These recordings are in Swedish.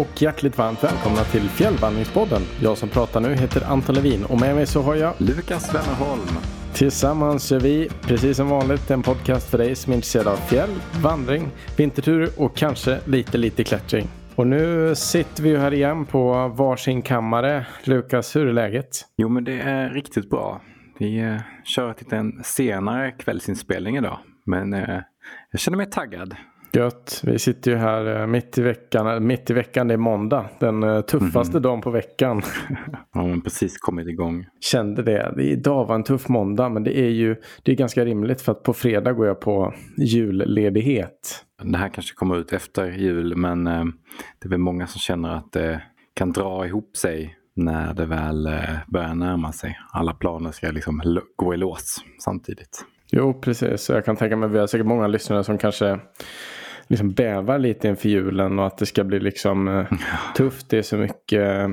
Och hjärtligt varmt välkomna till Fjällvandringspodden. Jag som pratar nu heter Anton Levin och med mig så har jag Lukas Wennerholm. Tillsammans gör vi, precis som vanligt, en podcast för dig som är intresserad av fjäll, vandring, vintertur och kanske lite, lite klättring. Och nu sitter vi här igen på varsin kammare. Lukas, hur är läget? Jo, men det är riktigt bra. Vi eh, kör till en senare kvällsinspelning idag. Men eh, jag känner mig taggad. Gött. Vi sitter ju här eh, mitt i veckan. Mitt i veckan, det är måndag. Den eh, tuffaste mm. dagen på veckan. ja, men precis kommit igång. Kände det. Idag var en tuff måndag, men det är ju det är ganska rimligt för att på fredag går jag på julledighet. Det här kanske kommer ut efter jul, men eh, det är väl många som känner att det kan dra ihop sig när det väl börjar närma sig. Alla planer ska liksom gå i lås samtidigt. Jo, precis. Jag kan tänka mig att vi har säkert många lyssnare som kanske liksom bävar lite inför julen och att det ska bli liksom eh, tufft. Det är så mycket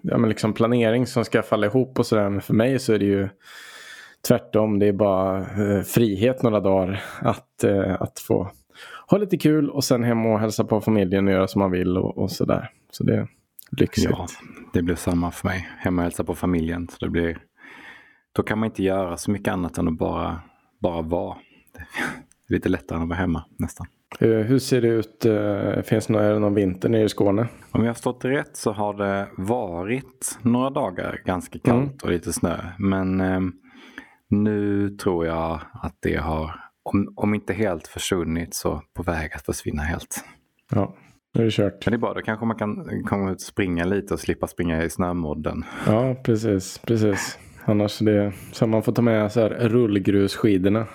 ja, men liksom planering som ska falla ihop och sådär. Men för mig så är det ju tvärtom. Det är bara eh, frihet några dagar att, eh, att få ha lite kul och sen hem och hälsa på familjen och göra som man vill och, och sådär. Så det är lyxigt. Ja, det blir samma för mig. Hemma och hälsa på familjen. Så det blir, då kan man inte göra så mycket annat än att bara, bara vara. Lite lättare än att vara hemma nästan. Eh, hur ser det ut? Eh, finns det någon, någon vinter nere i Skåne? Om jag har förstått rätt så har det varit några dagar ganska kallt mm. och lite snö. Men eh, nu tror jag att det har, om, om inte helt försvunnit, så på väg att försvinna helt. Ja, nu är det kört. Men det är bra, då kanske man kan komma ut och springa lite och slippa springa i snömodden. Ja, precis. precis. Annars är det så man får ta med så här rullgrusskidorna.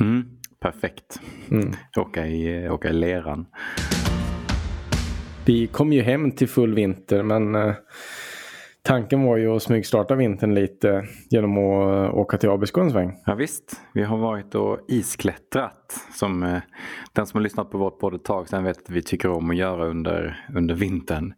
Mm. Perfekt. Mm. Åka, i, åka i leran. Vi kom ju hem till full vinter men eh, tanken var ju att smygstarta vintern lite genom att uh, åka till Abisko en sväng. Ja, visst, vi har varit och isklättrat. Som uh, den som har lyssnat på vårt podd ett tag sedan vet att vi tycker om att göra under, under vintern.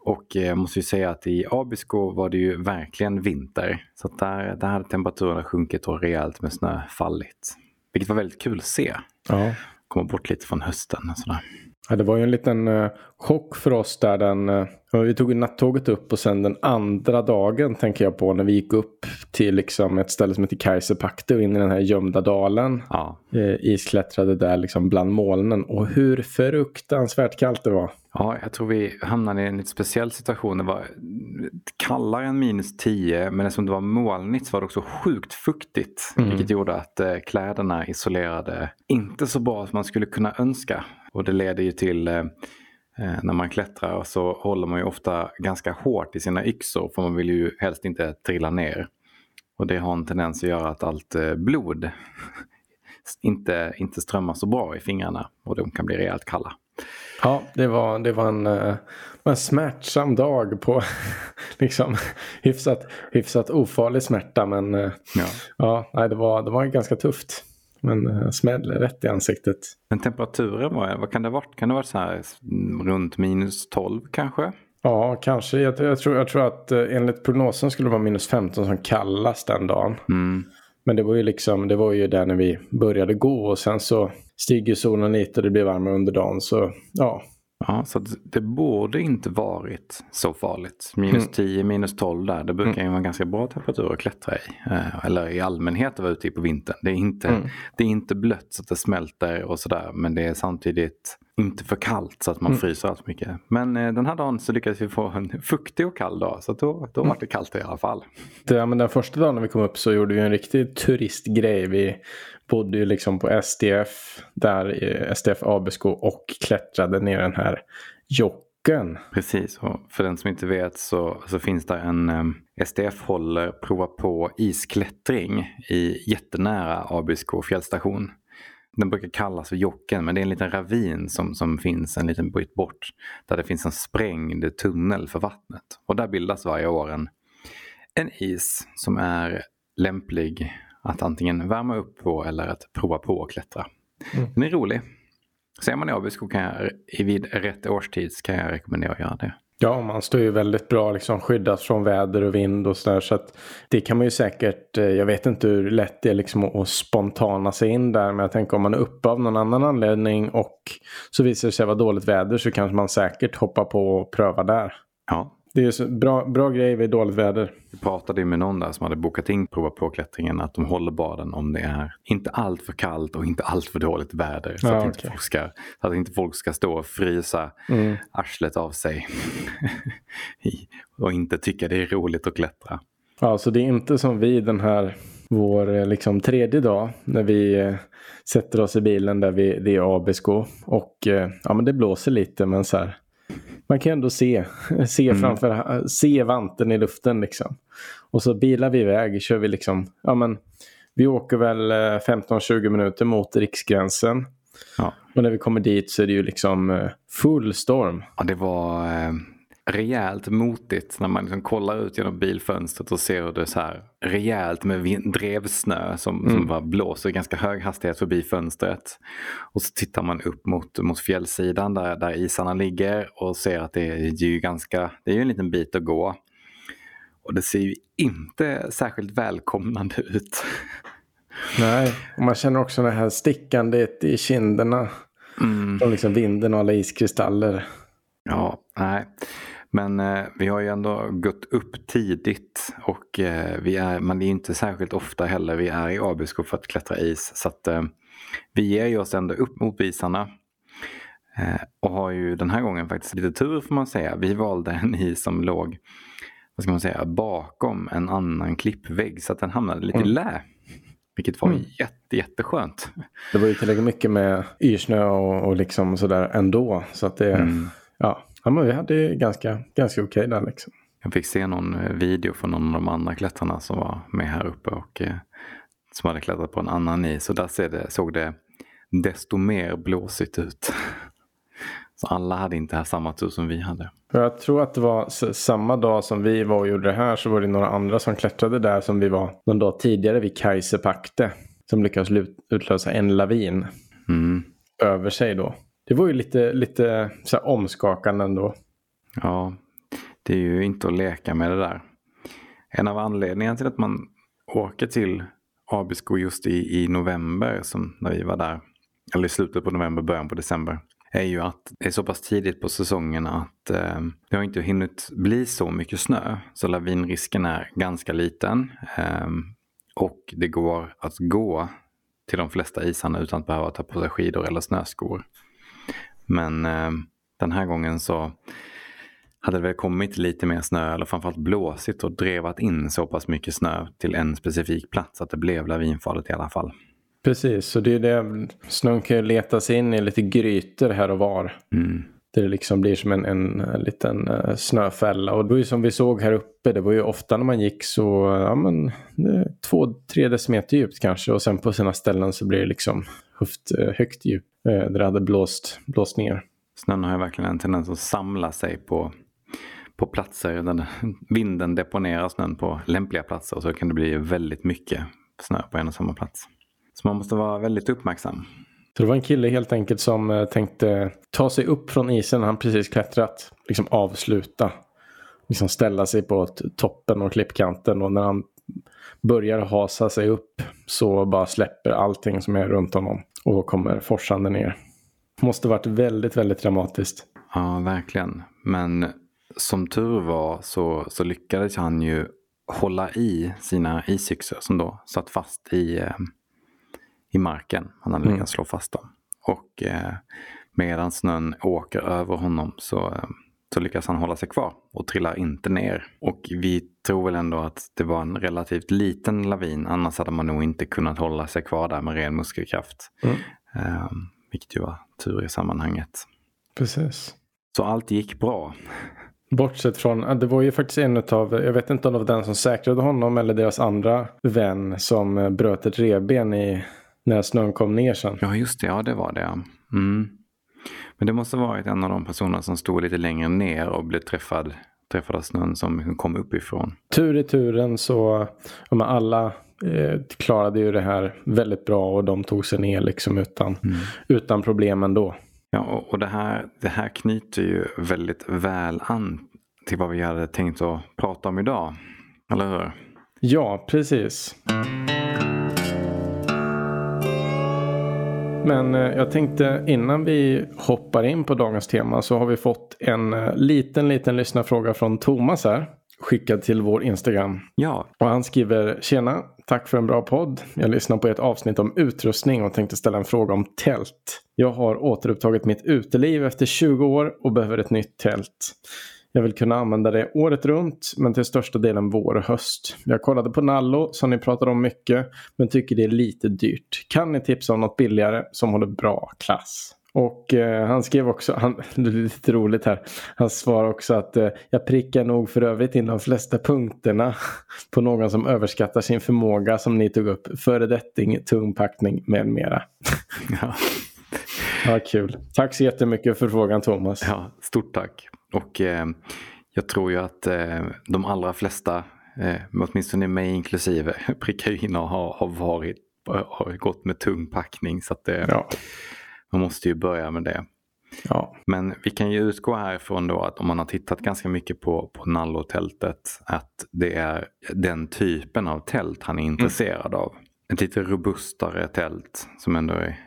Och jag måste ju säga att i Abisko var det ju verkligen vinter. Så där, där hade temperaturen sjunkit och rejält med snö fallit. Vilket var väldigt kul att se. Ja. Komma bort lite från hösten. Och sådär. Ja, det var ju en liten uh, chock för oss där den, uh, vi tog nattåget upp och sen den andra dagen tänker jag på när vi gick upp till liksom ett ställe som heter Kaiserpakte och in i den här gömda dalen. Ja. Uh, isklättrade där liksom bland molnen och hur fruktansvärt kallt det var. Ja, jag tror vi hamnade i en lite speciell situation. Det var kallare än minus 10 men eftersom det var molnigt så var det också sjukt fuktigt. Mm. Vilket gjorde att kläderna isolerade inte så bra som man skulle kunna önska. Och det leder ju till eh, eh, när man klättrar så håller man ju ofta ganska hårt i sina yxor för man vill ju helst inte trilla ner. Och det har en tendens att göra att allt eh, blod inte, inte strömmar så bra i fingrarna och de kan bli rejält kalla. Ja, det var, det var en, en smärtsam dag på liksom hyfsat, hyfsat ofarlig smärta. Men ja. Ja, nej, det, var, det var ganska tufft. Men uh, smäll rätt i ansiktet. Men temperaturen, var, vad kan det ha varit? Kan det ha varit så här runt minus 12 kanske? Ja, kanske. Jag, jag, tror, jag tror att uh, enligt prognosen skulle det vara minus 15 som kallast den dagen. Mm. Men det var ju liksom, det var ju där när vi började gå och sen så stiger solen lite och det blir varmare under dagen. Så ja, Ja, så det borde inte varit så farligt. Minus mm. 10, minus 12 där, det brukar mm. ju vara ganska bra temperatur att klättra i. Eh, eller i allmänhet att vara ute i på vintern. Det är, inte, mm. det är inte blött så att det smälter och sådär men det är samtidigt inte för kallt så att man mm. fryser allt mycket. Men eh, den här dagen så lyckades vi få en fuktig och kall dag så då, då mm. var det kallt i alla fall. Det, men den första dagen när vi kom upp så gjorde vi en riktig turistgrej. Vi bodde ju liksom på SDF, där SDF Abisko och klättrade ner den här jocken. Precis, och för den som inte vet så, så finns det en um, SDF håller prova på isklättring i jättenära Abisko fjällstation. Den brukar kallas för Jocken men det är en liten ravin som, som finns en liten bit bort. Där det finns en sprängd tunnel för vattnet. Och där bildas varje år en, en is som är lämplig att antingen värma upp på eller att prova på att klättra. Mm. Den är rolig. Så är man i Abisko kan jag, vid rätt årstid kan jag rekommendera att göra det. Ja, man står ju väldigt bra liksom skyddat från väder och vind och sådär. Så att det kan man ju säkert, eh, jag vet inte hur lätt det är liksom att spontana sig in där. Men jag tänker om man är uppe av någon annan anledning och så visar det sig vara dåligt väder så kanske man säkert hoppar på och prövar där. Ja, det är så bra, bra grej vid dåligt väder. Vi pratade med någon där som hade bokat in prova på klättringen att de håller baden om det är inte allt för kallt och inte allt för dåligt väder. Så, Ja, att, inte okej. folk ska, så att inte folk ska stå och frysa Mm. arslet av sig och inte tycka det är roligt att klättra. Ja, så det är inte som vi den här vår eh, liksom tredje dag när vi eh, sätter oss i bilen där vi, det är Abisko och eh, ja men det blåser lite men så här man kan ändå se, se framför, se vanten i luften liksom. Och så bilar vi iväg, kör vi liksom, ja men vi åker väl eh, 15-20 minuter mot riksgränsen. Ja. Och när vi kommer dit så är det ju liksom eh, full storm. Ja, det var eh, rejält motigt när man liksom kollar ut genom bilfönstret och ser hur det är så här rejält med drevsnö som, som bara blåser i ganska hög hastighet förbi fönstret. Och så tittar man upp mot, mot fjällsidan där, där isarna ligger och ser att det är ju ganska, det är ju en liten bit att gå. Och det ser ju inte särskilt välkomnande ut. Nej, och man känner också det här stickandet i kinderna. Från liksom vinden och alla iskristaller. Ja, nej. Men eh, vi har ju ändå gått upp tidigt och eh, vi är, det är inte särskilt ofta heller vi är i Abisko för att klättra is. Så att eh, vi ger ju oss ändå upp mot isarna. Eh, och har ju den här gången faktiskt lite tur får man säga. Vi valde en is som låg, vad ska man säga, bakom en annan klippvägg så att den hamnade lite i lä. Vilket var jätte, jätteskönt. Det var ju tillräckligt mycket med yrsnö och, och liksom sådär ändå. Så att det, ja. Ja, men vi hade ganska, ganska okej där liksom. Jag fick se någon eh, video från någon av de andra klättrarna som var med här uppe och eh, som hade klättrat på en annan is. Och där ser det, såg det desto mer blåsigt ut. Så alla hade inte här samma tur som vi hade. Jag tror att det var samma dag som vi var och gjorde det här så var det några andra som klättrade där som vi var någon dag tidigare vid Kaiserpakte. Som lyckades utlösa en lavin Mm. över sig då. Det var ju lite, lite så här omskakande ändå. Ja, det är ju inte att leka med det där. En av anledningarna till att man åker till Abisko just i, i november, som när vi var där, eller i slutet på november, början på december, är ju att det är så pass tidigt på säsongen att eh, det har inte hunnit bli så mycket snö. Så lavinrisken är ganska liten. Eh, och det går att gå till de flesta isarna utan att behöva ta på sig skidor eller snöskor. Men eh, den här gången så hade det väl kommit lite mer snö eller framförallt blåsigt och drevat in så pass mycket snö till en specifik plats att det blev lavinfarligt i alla fall. Precis, så det är det. Snön kan ju leta sig in i lite grytor här och var. Mm. Där det liksom blir som en, en, en liten eh, snöfälla. Och det var ju som vi såg här uppe. Det var ju ofta när man gick så, ja men, två, tre decimeter djupt kanske. Och sen på sina ställen så blir det liksom höft, eh, högt djup. Eh, där det hade blåst, blåst ner. Snön har ju verkligen en tendens att samla sig på, på platser. där vinden deponerar snön på lämpliga platser och så kan det bli väldigt mycket snö på en och samma plats. Så man måste vara väldigt uppmärksam. Så det var en kille helt enkelt som eh, tänkte ta sig upp från isen när han precis klättrat. Liksom avsluta. Liksom ställa sig på toppen och klippkanten och när han börjar hasa sig upp så bara släpper allting som är runt honom och kommer forsande ner. Måste varit väldigt, väldigt dramatiskt. Ja, verkligen. Men som tur var så, så lyckades han ju hålla i sina isyxor som då satt fast i, eh, i marken. Han hade lyckats slå fast dem. Och eh, medan snön åker över honom så, eh, så lyckas han hålla sig kvar och trillar inte ner. Och vi tror väl ändå att det var en relativt liten lavin. Annars hade man nog inte kunnat hålla sig kvar där med ren muskelkraft. Mm. Eh, vilket ju var tur i sammanhanget. Precis. Så allt gick bra. Bortsett från, det var ju faktiskt en av, jag vet inte om det var den som säkrade honom eller deras andra vän som eh, bröt ett revben i, när snön kom ner sen. Ja, just det. Ja, det var det. Mm. Men det måste varit en av de personerna som stod lite längre ner och blev träffad, träffad av snön som kom uppifrån. Tur i turen så, men alla eh, klarade ju det här väldigt bra och de tog sig ner liksom utan, utan problem ändå. Ja, och, och det, här, det här knyter ju väldigt väl an till vad vi hade tänkt att prata om idag. Eller hur? Ja, precis. Men eh, jag tänkte innan vi hoppar in på dagens tema så har vi fått en eh, liten, liten lyssnarfråga från Thomas här. Skickad till vår Instagram. Ja. Och han skriver Tjena, tack för en bra podd. Jag lyssnar på ett avsnitt om utrustning och tänkte ställa en fråga om tält. Jag har återupptagit mitt uteliv efter 20 år och behöver ett nytt tält. Jag vill kunna använda det året runt men till största delen vår och höst. Jag kollade på Nallo som ni pratade om mycket men tycker det är lite dyrt. Kan ni tipsa om något billigare som håller bra klass? Och eh, han skrev också, han, det är lite roligt här, han svarar också att eh, jag prickar nog för övrigt in de flesta punkterna på någon som överskattar sin förmåga som ni tog upp. Föredetting, tung packning med mera. Ja. ja, kul. Tack så jättemycket för frågan Thomas. ja, stort tack. Och eh, jag tror ju att eh, de allra flesta, eh, åtminstone mig inklusive, prickar ju in och har, har varit har gått med tung packning. Så att det, Ja. man måste ju börja med det. Ja. Men vi kan ju utgå härifrån då att om man har tittat ganska mycket på, på Nallo-tältet att det är den typen av tält han är intresserad av. Ett lite robustare tält som ändå är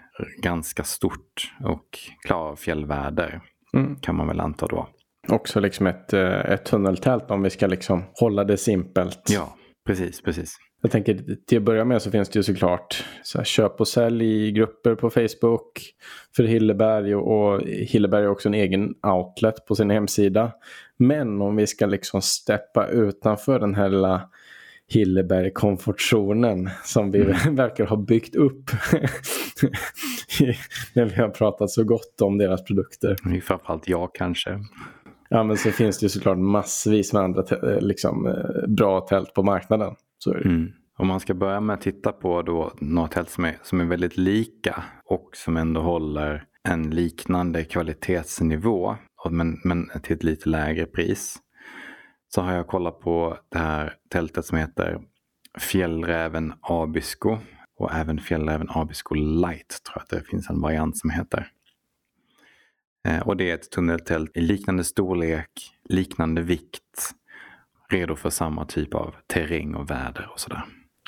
ganska stort och klarar fjällväder Mm. kan man väl anta då. Också liksom ett, eh, ett tunneltält om vi ska liksom hålla det simpelt. Ja, precis, precis. Jag tänker till att börja med så finns det ju såklart så här, köp och sälj i grupper på Facebook för Hilleberg och, och Hilleberg har också en egen outlet på sin hemsida. Men om vi ska liksom steppa utanför den här lilla Hilleberg-komfortzonen som vi verkar ha byggt upp när vi har pratat så gott om deras produkter. Framförallt jag kanske. Ja men så finns det ju såklart massvis med andra eh, liksom, eh, bra tält på marknaden. Så är det. Mm. Om man ska börja med att titta på då några tält som är, som är väldigt lika och som ändå håller en liknande kvalitetsnivå men, men till ett lite lägre pris. Så har jag kollat på det här tältet som heter Fjällräven Abisko och även Fjällräven Abisko Light tror jag att det finns en variant som heter. Eh, Och det är ett tunneltält i liknande storlek, liknande vikt, redo för samma typ av terräng och väder och sådär.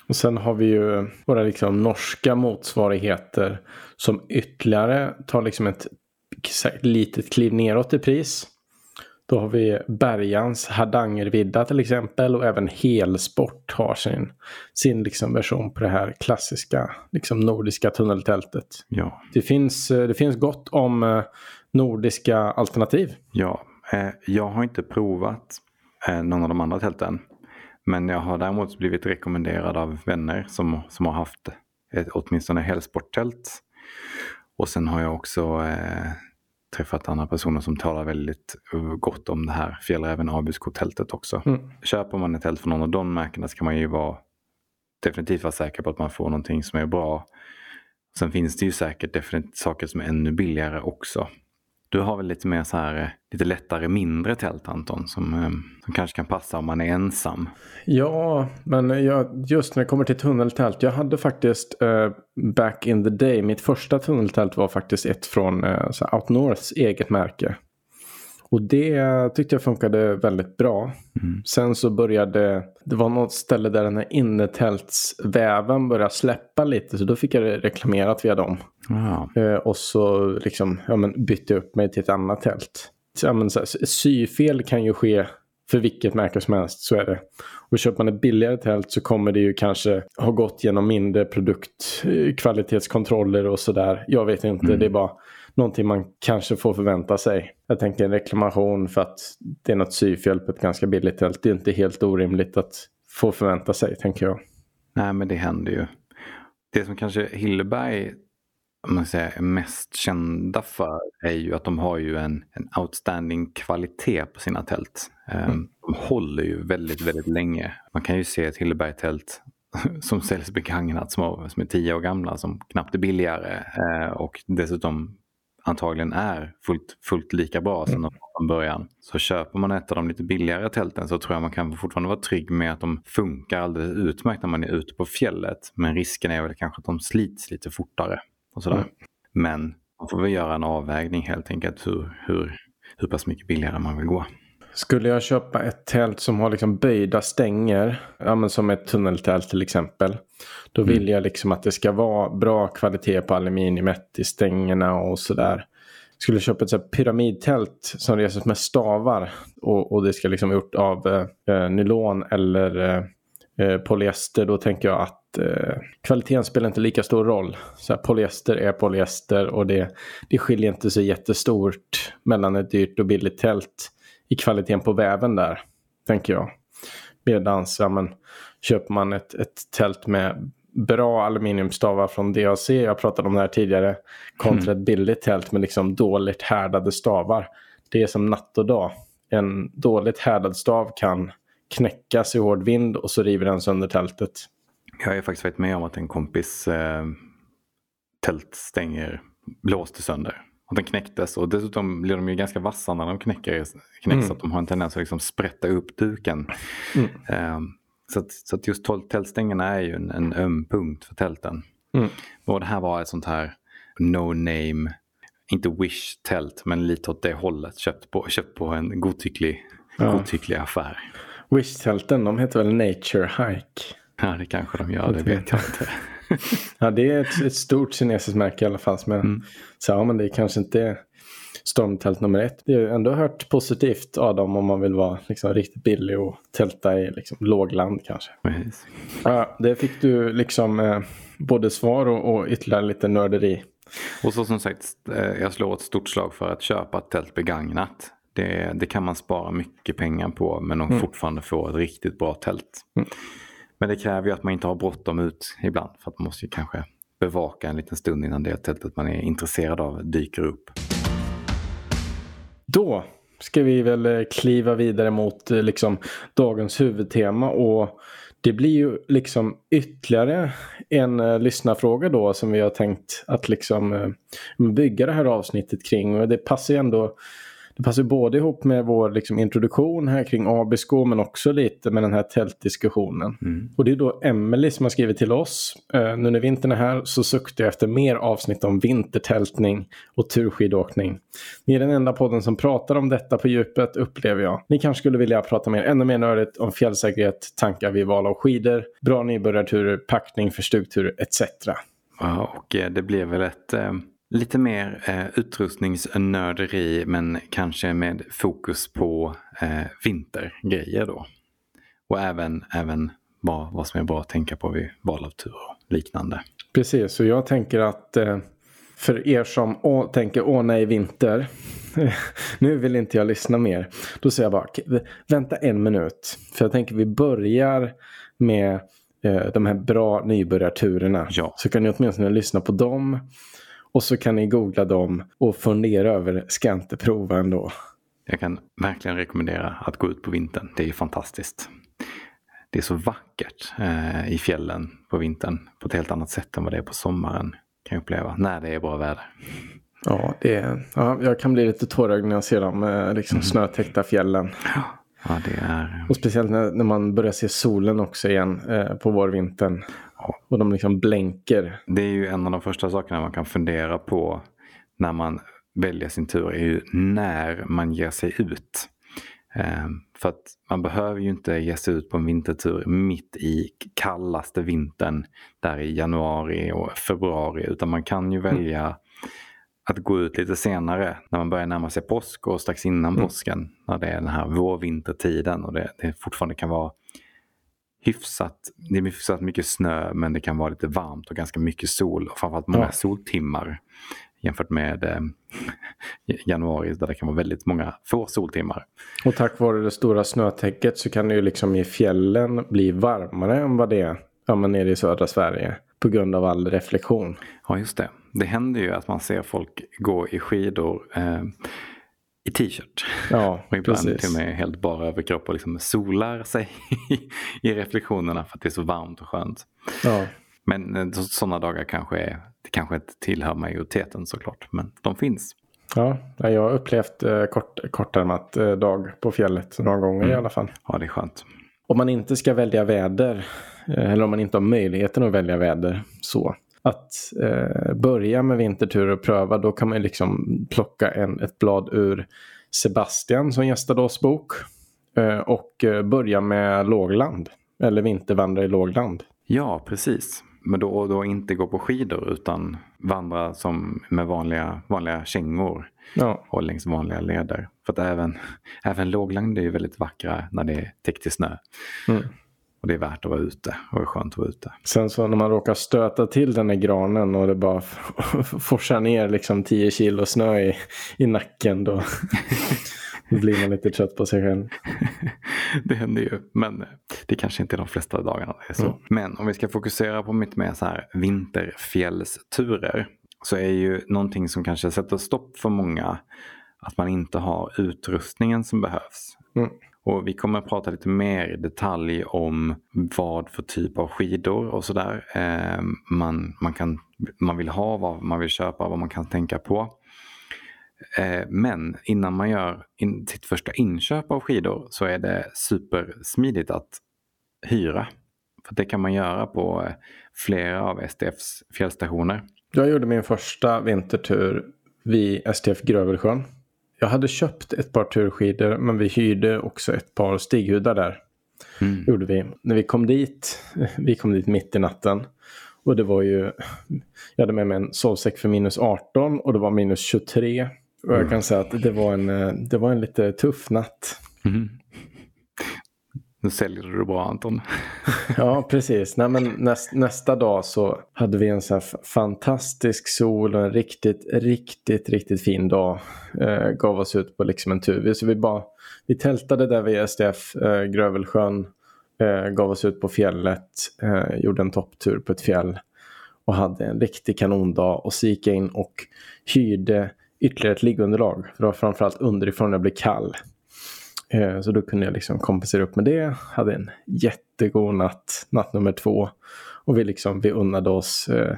Och sen har vi ju våra liksom norska motsvarigheter som ytterligare tar liksom ett litet kliv neråt i pris. Då har vi Bergans Hardangervidda till exempel och även Helsport har sin, sin liksom version på det här klassiska liksom nordiska tunneltältet. Ja, Det finns, det finns gott om eh, nordiska alternativ. ja. Eh, jag har inte provat eh, någon av de andra tälten. Men jag har däremot blivit rekommenderad av vänner som, som har haft ett, åtminstone helsporttält. Och sen har jag också eh, träffat andra personer som talar väldigt eh, gott om det här Fjällräven Abisko-tältet också. Mm. Köper man ett tält från någon av de märkena ska man ju vara definitivt vara säker på att man får någonting som är bra. Sen finns det ju säkert definitivt saker som är ännu billigare också. Du har väl lite mer så här, eh, lite lättare mindre tält Anton som, eh, som kanske kan passa om man är ensam. Ja, men jag, just när det kommer till tunneltält. Jag hade faktiskt eh, back in the day. Mitt första tunneltält var faktiskt ett från eh, Out Norths eget märke. Och det tyckte jag funkade väldigt bra. Mm. Sen så började det var något ställe där den här innertältsväven började släppa lite. Så då fick jag det reklamerat via dem. Ja, Eh, och så liksom, ja, men bytte jag upp mig till ett annat tält. Så, ja, men, så här, syfel kan ju ske för vilket märke som helst, så är det. Och köper man ett billigare tält så kommer det ju kanske ha gått genom mindre produktkvalitetskontroller och sådär. Jag vet inte, Mm. det är bara någonting man kanske får förvänta sig. Jag tänker en reklamation för att det är något syfel på ett ganska billigt tält. Det är inte helt orimligt att få förvänta sig, tänker jag. nej men det händer ju. Det som kanske Hilleberg man säger, är mest kända för är ju att de har ju en, en outstanding kvalitet på sina tält. Eh, De håller ju väldigt, väldigt länge. Man kan ju se ett Hilleberg-tält som säljs begagnat som, som är tio år gamla som knappt är billigare eh, och dessutom antagligen är fullt, fullt lika bra som de var från början. Så köper man ett av de lite billigare tälten så tror jag man kan fortfarande vara trygg med att de funkar alldeles utmärkt när man är ute på fjället. Men risken är väl kanske att de slits lite fortare. Och sådär. Mm. Men man får väl göra en avvägning helt enkelt hur, hur, hur pass mycket billigare man vill gå. Skulle jag köpa ett tält som har liksom böjda stänger, ja, men som ett tunneltält till exempel. Då vill mm. jag liksom att det ska vara bra kvalitet på aluminiumet i stängerna och sådär. Skulle jag köpa ett så pyramidtält som reses med stavar och, och det ska liksom vara gjort av eh, eh, nylon eller eh, eh, polyester. Då tänker jag att eh, kvaliteten spelar inte lika stor roll. Så här, polyester är polyester och det, det skiljer inte så jättestort mellan ett dyrt och billigt tält i kvaliteten på väven där, tänker jag. Medans, ja, men, köper man ett, ett tält med bra aluminiumstavar från DAC, jag pratade om det här tidigare, kontra mm. ett billigt tält med liksom dåligt härdade stavar. Det är som natt och dag. En dåligt härdad stav kan knäckas i hård vind och så river den sönder tältet. Jag har faktiskt varit med om att en kompis eh, tältstänger blåste sönder. Och den knäcktes och dessutom blir de ju ganska vassa när de knäcker, knäcks. Mm. att de har en tendens att liksom sprätta upp duken. Mm. Um, så, att, så att just tältstängerna är ju en, en öm punkt för tälten. Mm. Och det här var ett sånt här no name, inte wish tält men lite åt det hållet. Köpt på, köpt på en godtycklig, ja. godtycklig affär. Wish-tälten de heter väl Nature Hike? Ja det kanske de gör, det vet jag inte. ja, det är ett, ett, stort kinesiskt märke i alla fall. Men, mm. så, ja, men det är kanske inte stormtält nummer ett. Det har ändå hört positivt av dem om man vill vara liksom, riktigt billig och tälta i liksom, lågland kanske. Precis. Ja, det fick du liksom eh, både svar och, och ytterligare lite nörderi. Och så som sagt, eh, jag slår ett stort slag för att köpa ett tält begagnat. Det, det kan man spara mycket pengar på men de mm. fortfarande får ett riktigt bra tält. Mm. Men det kräver ju att man inte har bråttom ut ibland för att man måste ju kanske bevaka en liten stund innan det tältet man är intresserad av dyker upp. Då ska vi väl eh, kliva vidare mot eh, liksom dagens huvudtema och det blir ju liksom ytterligare en eh, lyssnarfråga då som vi har tänkt att liksom bygga det här avsnittet kring och det passar ju ändå det passar både ihop med vår liksom, introduktion här kring Abisko men också lite med den här tältdiskussionen. Mm. Och det är då Emelie som har skrivit till oss. Uh, nu när vintern är här så suktar jag efter mer avsnitt om vintertältning och turskidåkning. Ni är den enda podden som pratar om detta på djupet upplever jag. Ni kanske skulle vilja prata mer, ännu mer nördigt om fjällsäkerhet, tankar vid val av skidor, bra nybörjarturer, packning för stugturer etc. Ja, och eh, det blev väl ett eh Lite mer eh, utrustningsnörderi men kanske med fokus på eh, vintergrejer då. Och även, även vad, vad som är bra att tänka på vid val av tur och liknande. Precis, och jag tänker att eh, för er som å, tänker åh nej vinter, nu vill inte jag lyssna mer. Då säger jag bara vänta en minut. För jag tänker vi börjar med eh, de här bra nybörjarturerna. Ja. Så kan ni åtminstone lyssna på dem. Och så kan ni googla dem och fundera över Scanteprova ändå. Jag kan verkligen rekommendera att gå ut på vintern. Det är fantastiskt. Det är så vackert eh, i fjällen på vintern på ett helt annat sätt än vad det är på sommaren. Kan jag uppleva när det är bra väder. Ja, det är, ja jag kan bli lite tårögd när jag ser de eh, liksom, mm. snötäckta fjällen. Ja, det är... Och speciellt när, när man börjar se solen också igen eh, på vårvintern. Och de liksom blänker. Det är ju en av de första sakerna man kan fundera på när man väljer sin tur är ju när man ger sig ut. Um, för att man behöver ju inte ge sig ut på en vintertur mitt i kallaste vintern där i januari och februari utan man kan ju mm. välja mm. att gå ut lite senare när man börjar närma sig påsk och strax innan mm. påsken när det är den här vårvintertiden och det, det fortfarande kan vara hyfsat, det är hyfsat mycket snö men det kan vara lite varmt och ganska mycket sol och framförallt många ja. soltimmar jämfört med eh, januari där det kan vara väldigt många få soltimmar. Och tack vare det stora snötäcket så kan det ju liksom i fjällen bli varmare än vad det är ja, men nere i södra Sverige på grund av all reflektion. Ja just det. Det händer ju att man ser folk gå i skidor eh, i t-shirt. Ja, och ibland precis. till och med helt bara överkropp och liksom solar sig i reflektionerna för att det är så varmt och skönt. Ja. Men eh, sådana dagar kanske, är, det kanske inte tillhör majoriteten såklart, men de finns. Ja, jag har upplevt eh, kort, kortärmat eh, dag på fjället några gånger mm. i alla fall. Ja, det är skönt. Om man inte ska välja väder, eller om man inte har möjligheten att välja väder så, att eh, börja med vintertur och pröva då kan man liksom plocka en, ett blad ur Sebastian som gästade oss bok. Eh, och eh, börja med lågland. Eller vintervandra i lågland. Ja, precis. Men då, då inte gå på skidor utan vandra som med vanliga, vanliga kängor. Ja. Och längs vanliga leder. För att även, även lågland är ju väldigt vackra när det är täckt i snö. Mm. Och det är värt att vara ute och det är skönt att vara ute. Sen så när man råkar stöta till den där granen och det bara forsar ner liksom 10 kilo snö i, i nacken då, då blir man lite trött på sig själv. det händer ju, men det kanske inte är de flesta dagarna det är så. Mm. Men om vi ska fokusera på mitt mer så här vinterfjällsturer så är ju någonting som kanske sätter stopp för många att man inte har utrustningen som behövs. Mm. Och vi kommer att prata lite mer i detalj om vad för typ av skidor och sådär eh, man, man, man vill ha, vad man vill köpa, vad man kan tänka på. Eh, men innan man gör in, sitt första inköp av skidor så är det supersmidigt att hyra. För Det kan man göra på eh, flera av STFs fjällstationer. Jag gjorde min första vintertur vid STF Grövelsjön jag hade köpt ett par turskidor men vi hyrde också ett par stighudar där. Mm. Gjorde vi. När vi kom dit, vi kom dit mitt i natten. Och det var ju, jag hade med mig en sovsäck för minus 18 och det var minus 23. Och jag mm. kan säga att det var en, eh, det var en lite tuff natt. Mm. Nu säljer du det bra Anton. ja, precis. Nej, men näst, nästa dag så hade vi en så fantastisk sol och en riktigt, riktigt, riktigt fin dag. Eh, gav oss ut på liksom en tur. Så vi, bara, vi tältade där vid SDF, eh, Grövelsjön. Eh, gav oss ut på fjället. Eh, gjorde en topptur på ett fjäll. Och hade en riktig kanondag. Och så gick jag in och hyrde ytterligare ett liggunderlag. För det var framförallt underifrån jag blev kall. Eh, så då kunde jag liksom kompensera upp med det. Hade en jättegod natt, natt nummer två. Och vi, liksom, vi, unnade oss, eh,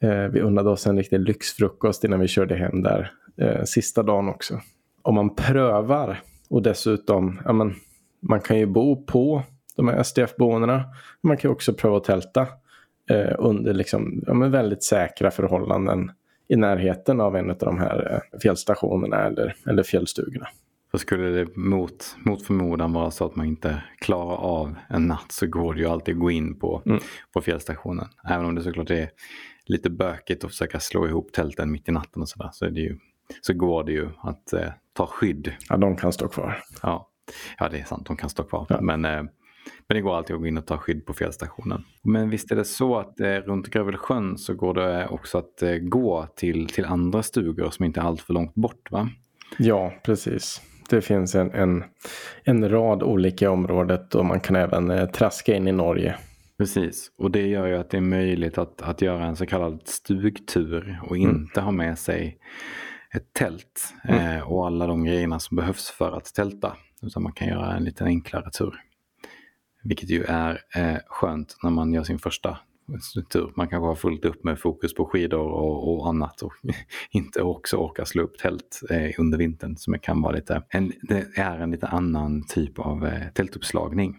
eh vi unnade oss en riktig lyxfrukost innan vi körde hem där eh, sista dagen också. Om man prövar och dessutom, ja, men, man kan ju bo på de här SDF-boendena. Man kan också pröva att tälta eh, under liksom, ja, men väldigt säkra förhållanden i närheten av en av de här eh, fjällstationerna eller, eller fjällstugorna. För skulle det mot, mot förmodan vara så att man inte klarar av en natt så går det ju alltid att gå in på, mm. på fjällstationen. Även om det såklart är lite bökigt att försöka slå ihop tälten mitt i natten och sådär så, så går det ju att eh, ta skydd. Ja, de kan stå kvar. Ja, ja det är sant, de kan stå kvar. Ja. Men, eh, men det går alltid att gå in och ta skydd på fjällstationen. Men visst är det så att eh, runt Grövelsjön så går det också att eh, gå till, till andra stugor som inte är allt för långt bort va? Ja, precis det finns en, en, en rad olika området och man kan även eh, traska in i Norge. Precis, och det gör ju att det är möjligt att, att göra en så kallad stugtur och mm. inte mm. ha med sig ett tält mm. eh, och alla de grejerna som behövs för att tälta. Utan man kan göra en lite enklare tur. Vilket ju är eh, skönt när man gör sin första tur. Man kanske har fullt upp med fokus på skidor och, och annat och inte också orkar slå upp tält eh, under vintern som kan vara lite, en, det är en lite annan typ av eh, tältuppslagning.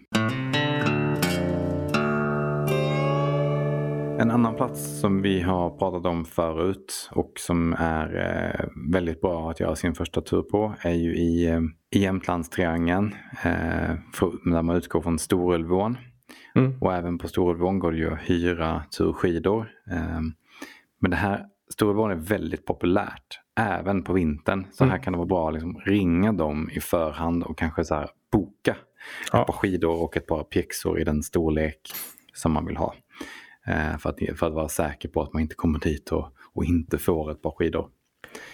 En annan plats som vi har pratat om förut och som är eh, väldigt bra att göra sin första tur på är ju i, eh, i Jämtlandstriangeln eh, för, där man utgår från Storulvån. Mm. Och även på Storulvån går det ju att hyra turskidor. Ehm, men det här Storulvån är väldigt populärt. Även på vintern. Så här mm. kan det vara bra att liksom ringa dem i förhand och kanske så boka ja. ett par skidor och ett par pjäxor i den storlek som man vill ha. Ehm, för, att, för att vara säker på att man inte kommer dit och, och inte får ett par skidor.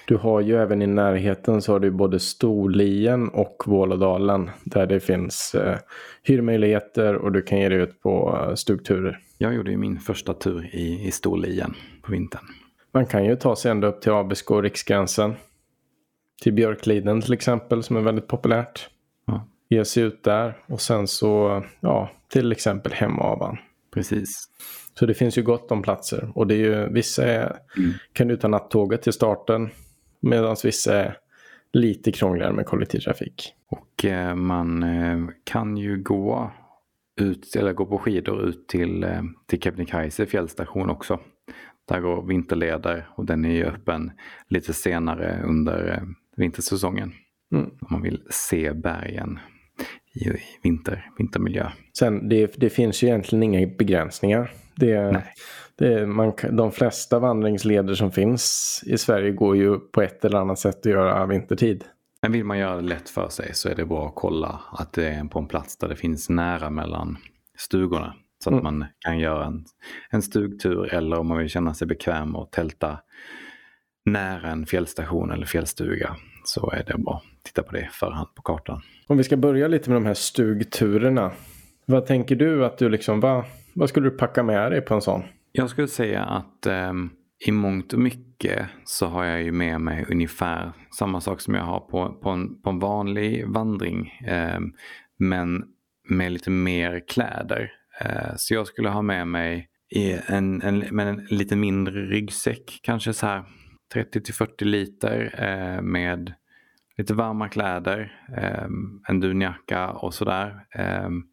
Du har ju även i närheten så har du både Storlien och Vålådalen där det finns eh, hyrmöjligheter och du kan ge dig ut på eh, stugturer. Jag gjorde ju min första tur i, i Storlien på vintern. Man kan ju ta sig ända upp till Abisko och Riksgränsen. Till Björkliden till exempel som är väldigt populärt. Ja. Ge sig ut där och sen så ja, till exempel Hemavan. Precis. Så det finns ju gott om platser. Och det är ju, vissa är, mm. kan du ta nattåget till starten. Medan vissa är lite krångligare med kollektivtrafik. Och eh, man eh, kan ju gå ut, eller gå på skidor ut till, eh, till Kebnekaise fjällstation också. Där går vinterleder och den är ju öppen lite senare under eh, vintersäsongen. Mm. Om man vill se bergen i, i vinter, vintermiljö. Sen det, det finns ju egentligen inga begränsningar. Det, det, man, de flesta vandringsleder som finns i Sverige går ju på ett eller annat sätt att göra vintertid. Men vill man göra det lätt för sig så är det bra att kolla att det är på en plats där det finns nära mellan stugorna. Så att mm. man kan göra en, en stugtur eller om man vill känna sig bekväm och tälta nära en fjällstation eller fjällstuga så är det bra att titta på det förhand på kartan. Om vi ska börja lite med de här stugturerna. Vad tänker du att du liksom, vad, vad skulle du packa med dig på en sån? Jag skulle säga att eh, i mångt och mycket så har jag ju med mig ungefär samma sak som jag har på, på, en, på en vanlig vandring. Eh, men med lite mer kläder. Eh, så jag skulle ha med mig en, en, med en lite mindre ryggsäck, kanske så här 30 till 40 liter eh, med lite varma kläder, eh, en dunjacka och sådär. Ehm,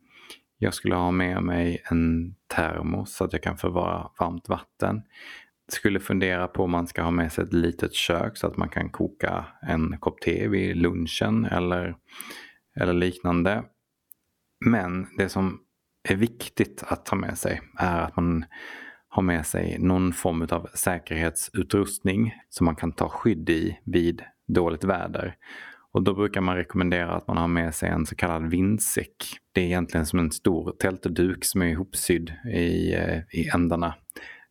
jag skulle ha med mig en termos så att jag kan förvara varmt vatten. Skulle fundera på om man ska ha med sig ett litet kök så att man kan koka en kopp te vid lunchen eller, eller liknande. Men det som är viktigt att ta med sig är att man har med sig någon form av säkerhetsutrustning som man kan ta skydd i vid dåligt väder. Och då brukar man rekommendera att man har med sig en så kallad vindsäck. Det är egentligen som en stor tältduk som är ihopsydd i, eh, i ändarna.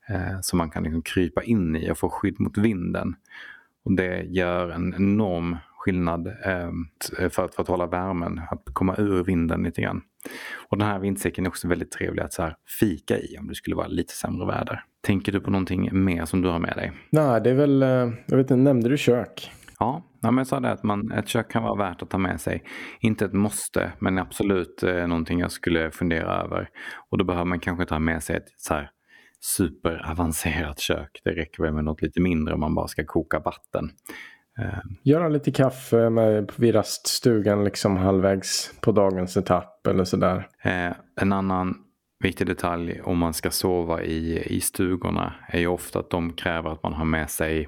Eh, som man kan liksom krypa in i och få skydd mot vinden. Och det gör en enorm skillnad eh, för, att, för att hålla värmen, att komma ur vinden lite grann. Och den här vindsäcken är också väldigt trevlig att så fika i om det skulle vara lite sämre väder. Tänker du på någonting mer som du har med dig? Nej, det är väl, eh, jag vet inte, nämnde du kök? Ja, ja men jag sa det att man, ett kök kan vara värt att ta med sig. Inte ett måste, men absolut eh, någonting jag skulle fundera över. Och då behöver man kanske ta med sig ett så här superavancerat kök. Det räcker väl med något lite mindre om man bara ska koka vatten. Eh, Göra lite kaffe med, vid raststugan liksom halvvägs på dagens etapp eller sådär. Eh, en annan viktig detalj om man ska sova i, i stugorna är ju ofta att de kräver att man har med sig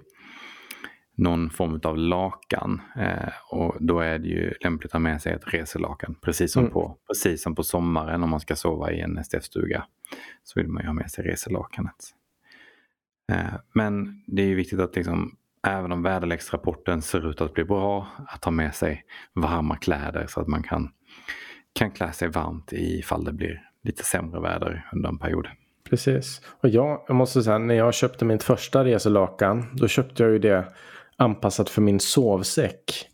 någon form av lakan. Eh, och då är det ju lämpligt att ha med sig ett reselakan. Precis som, mm. på, precis som på sommaren om man ska sova i en STF-stuga. Så vill man ju ha med sig reselakanet. Eh, men det är ju viktigt att liksom även om väderleksrapporten ser ut att bli bra, att ha med sig varma kläder så att man kan, kan klä sig varmt ifall det blir lite sämre väder under en period. Precis. Och jag, jag måste säga, när jag köpte mitt första reselakan, då köpte jag ju det anpassat för min sovsäck.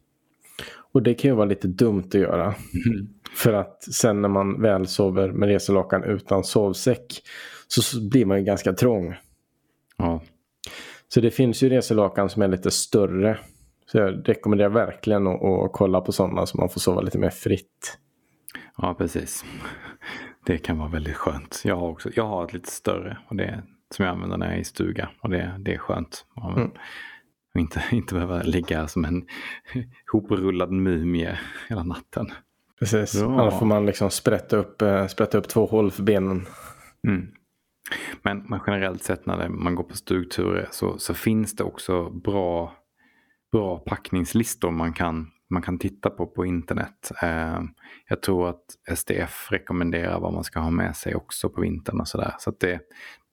Och det kan ju vara lite dumt att göra. Mm. För att sen när man väl sover med reselakan utan sovsäck så blir man ju ganska trång. Ja. Så det finns ju reselakan som är lite större. Så jag rekommenderar verkligen att, att kolla på sådana så man får sova lite mer fritt. Ja, precis. Det kan vara väldigt skönt. Jag har, också, jag har ett lite större och det, som jag använder när jag är i stuga. Och det, det är skönt. Mm. Och inte, inte behöva ligga som en hoprullad mumie hela natten. Precis, ja. annars får man liksom sprätta upp, eh, sprätta upp två hål för benen. Mm. Men, men generellt sett när man går på stugturer så, så finns det också bra, bra packningslistor man kan, man kan titta på på internet. Eh, jag tror att SDF rekommenderar vad man ska ha med sig också på vintern och sådär. Så, det,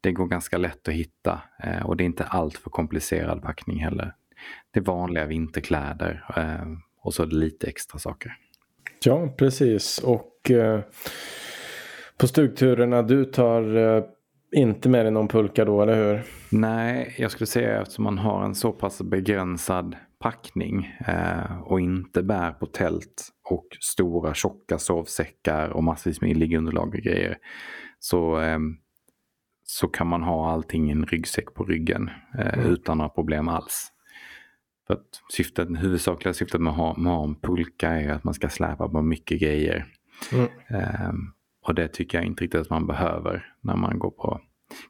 det går ganska lätt att hitta eh, och det är inte allt för komplicerad packning heller. Det är vanliga vinterkläder eh, och så lite extra saker. Ja, precis. Och eh, på stugturerna, du tar eh, inte med dig någon pulka då, eller hur? Nej, jag skulle säga eftersom man har en så pass begränsad packning eh, och inte bär på tält och stora tjocka sovsäckar och massvis med liggunderlag och grejer. Så, eh, så kan man ha allting i en ryggsäck på ryggen eh, mm. utan några problem alls. För att syftet, huvudsakliga syftet med att ha, med att ha en pulka är att man ska släpa på mycket grejer. Mm. Um, och det tycker jag inte riktigt att man behöver när man går på,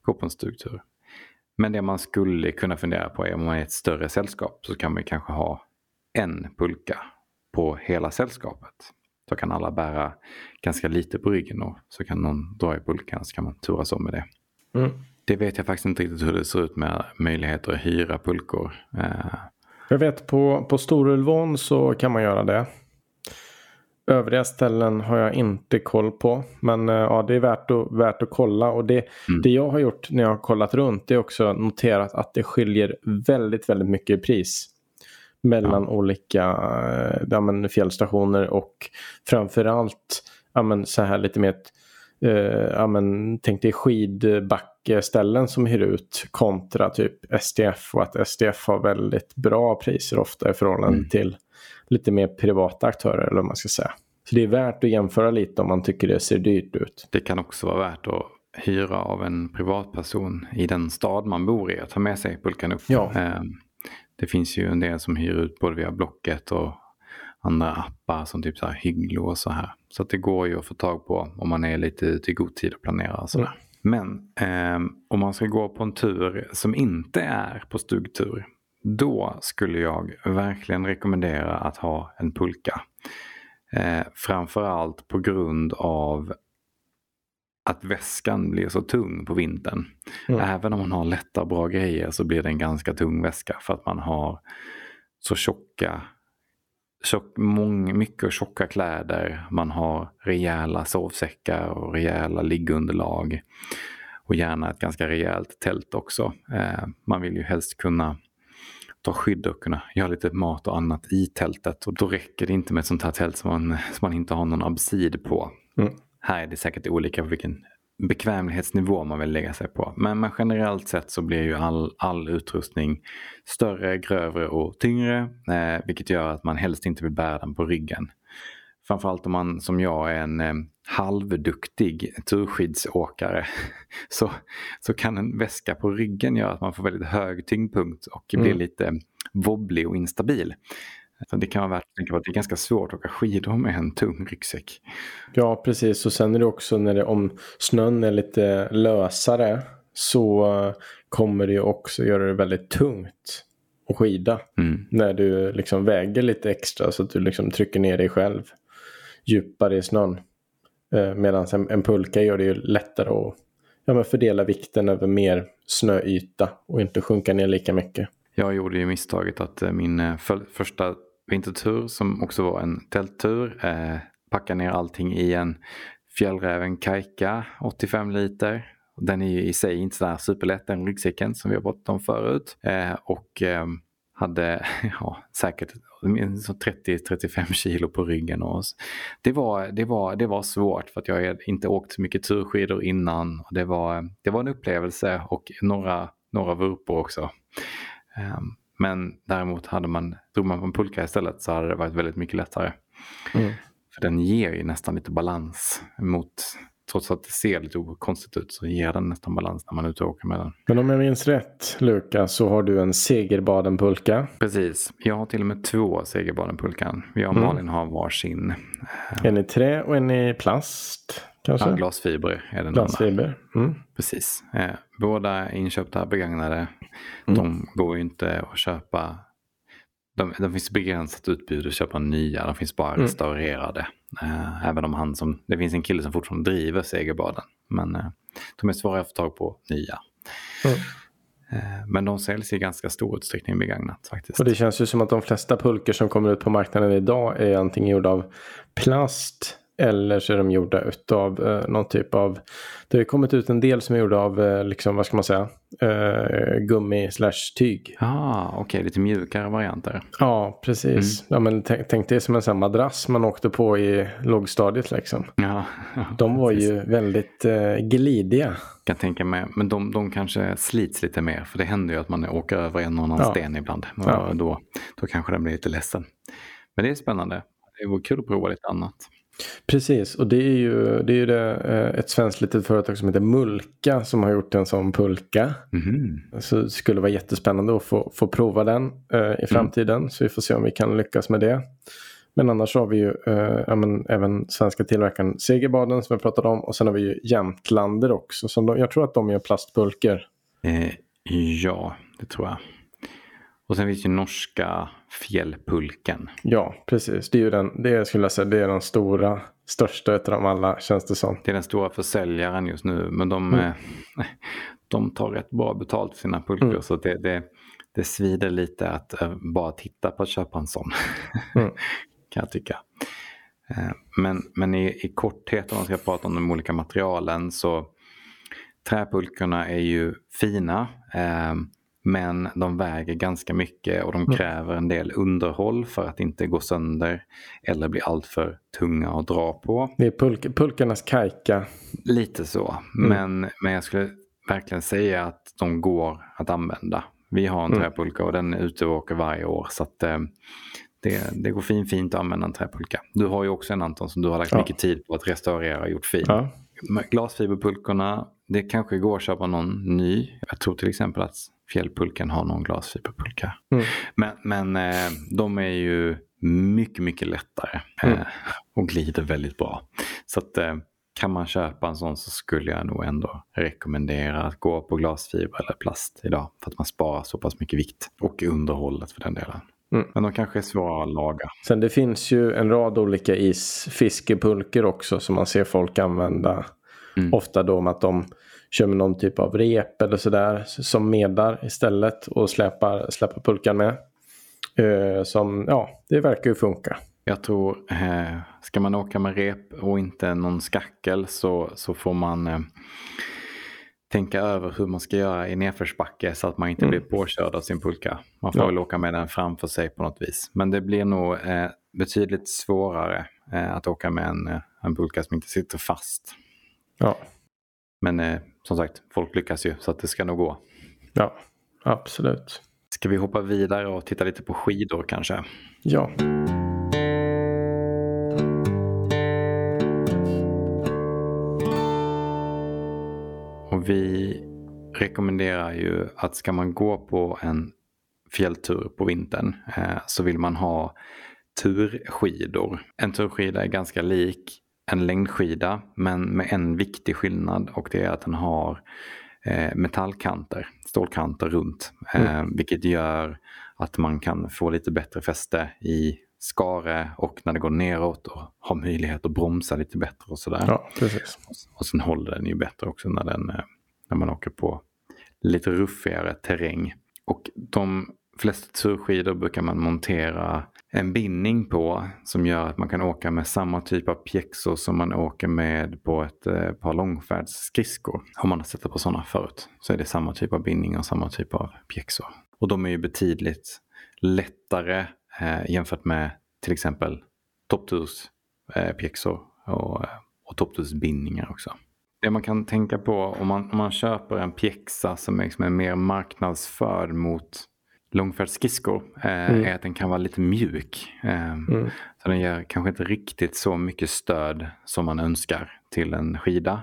går på en stugtur. Men det man skulle kunna fundera på är om man är ett större sällskap så kan man kanske ha en pulka på hela sällskapet. Så kan alla bära ganska lite på ryggen och så kan någon dra i pulkan så kan man turas om med det. Mm. Det vet jag faktiskt inte riktigt hur det ser ut med möjligheter att hyra pulkor. Eh, Jag vet på, på Storulvån så kan man göra det. Övriga ställen har jag inte koll på. Men eh, ja, det är värt att, värt att kolla. Och det, mm. det jag har gjort när jag har kollat runt det är också noterat att det skiljer väldigt, väldigt mycket i pris. Mellan ja. olika eh, ja, men, fjällstationer och framförallt ja, men, så här lite mer eh, ja, men, tänk dig skidbackeställen som hyr ut kontra typ STF och att STF har väldigt bra priser ofta i förhållande mm. till lite mer privata aktörer eller vad man ska säga. Så det är värt att jämföra lite om man tycker det ser dyrt ut. Det kan också vara värt att hyra av en privatperson i den stad man bor i och ta med sig pulkan upp. Ja. Ehm, det finns ju en del som hyr ut både via Blocket och andra appar som typ så här Hygglo och så här. Så det går ju att få tag på om man är lite ute i god tid och planerar. Och sådär. Mm. Men eh, om man ska gå på en tur som inte är på stugtur då skulle jag verkligen rekommendera att ha en pulka. Eh, framförallt på grund av att väskan blir så tung på vintern. Mm. Även om man har lätta bra grejer så blir det en ganska tung väska för att man har så tjocka, tjock, mång, mycket tjocka kläder. Man har rejäla sovsäckar och rejäla liggunderlag. Och gärna ett ganska rejält tält också. Eh, man vill ju helst kunna ta skydd och kunna göra lite mat och annat i tältet. Och då räcker det inte med ett sånt här tält som man, som man inte har någon absid på. Mm. Här är det säkert olika på vilken bekvämlighetsnivå man vill lägga sig på. Men, men generellt sett så blir ju all, all utrustning större, grövre och tyngre. Eh, vilket gör att man helst inte vill bära den på ryggen. Framförallt om man som jag är en eh, halvduktig turskidsåkare så, så kan en väska på ryggen göra att man får väldigt hög tyngdpunkt och mm. blir lite wobblig och instabil. Så det kan vara värt att tänka på att det är ganska svårt att åka skidor med en tung ryggsäck. Ja, precis. Och sen är det också när det, om snön är lite lösare så kommer det också göra det väldigt tungt att skida. Mm. När du liksom väger lite extra så att du liksom trycker ner dig själv djupare i snön. Eh, Medan en, en, pulka gör det ju lättare att ja, men fördela vikten över mer snöyta och inte sjunka ner lika mycket. Jag gjorde ju misstaget att eh, min eh, för, första vintertur som också var en tälttur eh, packa ner allting i en Fjällräven Kajka 85 liter. Den är ju i sig inte sådär superlätt den ryggsäcken som vi har pratat om förut. Eh, och eh, hade ja, säkert 30-35 kilo på ryggen. Och det, var, det, var, det var svårt för att jag hade inte åkt så mycket turskidor innan. Det var, det var en upplevelse och några, några vurpor också. Um, men däremot hade man, drog man på en pulka istället så hade det varit väldigt mycket lättare. Mm. För den ger ju nästan lite balans mot trots att det ser lite konstigt ut så ger den nästan balans när man är ute och åker med den. Men om jag minns rätt Lukas så har du en Segerbaden-pulka. Precis, jag har till och med två Segerbaden-pulkan. Jag och mm. Malin har varsin. En i trä och en i plast. Kanske? Ja, glasfiber är den Glasfiber. Mm. Precis. Eh, båda inköpta begagnade. Mm. De går ju inte att köpa de, de finns begränsat utbud att köpa nya, de finns bara mm. restaurerade. Eh, även om han som, det finns en kille som fortfarande driver Segerbaden. Men eh, de är svåra att få tag på nya. Mm. Eh, men de säljs i ganska stor utsträckning begagnat faktiskt. Och det känns ju som att de flesta pulker som kommer ut på marknaden idag är antingen gjorda av plast eller så är de gjorda utav eh, någon typ av Det har kommit ut en del som är gjorda av eh, liksom vad ska man säga eh, Gummi slash tyg. Ah, Okej, okay. lite mjukare varianter. Ja, precis. Mm. Ja, men tänk dig som en sån madrass man åkte på i lågstadiet liksom. Ja, ja de var precis. ju väldigt eh, glidiga. Kan tänka mig. Men de, de kanske slits lite mer för det händer ju att man åker över en och annan ja. sten ibland. Ja. Då, då kanske den blir lite ledsen. Men det är spännande. Det vore kul att prova lite annat. Precis, och det är ju, det är ju det, eh, ett svenskt litet företag som heter Mulka som har gjort en sån pulka. Mm. Så det skulle vara jättespännande att få, få prova den eh, i mm. framtiden. Mm. Så vi får se om vi kan lyckas med det. Men annars har vi ju eh, ja, men, även svenska tillverkaren Segerbaden som vi pratade om. Och sen har vi ju Jämtlander också. Som de, jag tror att de gör plastpulkor. Eh, ja, det tror jag. Och sen finns ju norska fjällpulken. Ja, precis. Det är ju den, det skulle jag säga, det är den stora, största av dem alla känns det som. Det är den stora försäljaren just nu, men de, mm. de tar rätt bra betalt för sina pulkor. Mm. Så det, det, det svider lite att uh, bara titta på att köpa en sån. Mm. kan jag tycka. Uh, men men i, i korthet om man ska prata om de olika materialen så träpulkorna är ju fina. Men de väger ganska mycket och de mm. kräver en del underhåll för att inte gå sönder eller bli alltör tunga att dra på. Det är pulk pulkarnas kajka. Lite så, mm. men, men jag skulle verkligen säga att de går att använda. Vi har en mm. träpulka och den är ute och åker varje år. Så att, eh, det, det går fint, fint att använda en träpulka. Du har ju också en Anton som du har lagt ja. mycket tid på att restaurera och gjort fin. Ja. Glasfiberpulkorna, det kanske går att köpa någon ny. Jag tror till exempel att fjällpulkan har någon glasfiberpulka. Mm. Men, men eh, de är ju mycket, mycket lättare mm. eh, och glider väldigt bra. Så att, eh, kan man köpa en sån så skulle jag nog ändå rekommendera att gå på glasfiber eller plast idag. För att man sparar så pass mycket vikt. Och underhållet för den delen. Mm. Men de kanske är svåra att laga. Sen det finns ju en rad olika isfiskepulker också som man ser folk använda. Mm. Ofta då med att de kör med någon typ av rep eller sådär som medar istället och släpar, släpar pulkan med. Uh, som, ja, det verkar ju funka. Jag tror, eh, ska man åka med rep och inte någon skackel så, så får man eh, tänka över hur man ska göra i nedförsbacke så att man inte mm. blir påkörd av sin pulka. Man får ja. väl åka med den framför sig på något vis. Men det blir nog eh, betydligt svårare eh, att åka med en, eh, en pulka som inte sitter fast. Ja. Men eh, som sagt, folk lyckas ju så att det ska nog gå. Ja, absolut. Ska vi hoppa vidare och titta lite på skidor kanske? Ja. Och vi rekommenderar ju att ska man gå på en fjälltur på vintern eh, så vill man ha turskidor. En turskida är ganska lik en längdskida men med en viktig skillnad och det är att den har eh, metallkanter, stålkanter runt. Eh, mm. Vilket gör att man kan få lite bättre fäste i skare och när det går neråt och har möjlighet att bromsa lite bättre och sådär. Ja, precis. Och sen håller den ju bättre också när, den, eh, när man åker på lite ruffigare terräng. Och de flesta turskidor brukar man montera en bindning på som gör att man kan åka med samma typ av pjäxor som man åker med på ett eh, par långfärdsskridskor. Om man har sett det på sådana förut så är det samma typ av bindning och samma typ av pjäxor. Och de är ju betydligt lättare eh, jämfört med till exempel toppturspjäxor eh, eh, och, och topptursbindningar också. Det man kan tänka på om man, om man köper en pjäxa som är, liksom är mer marknadsförd mot långfärdsskridskor eh, mm. är att den kan vara lite mjuk. Eh, mm. Så den ger kanske inte riktigt så mycket stöd som man önskar till en skida.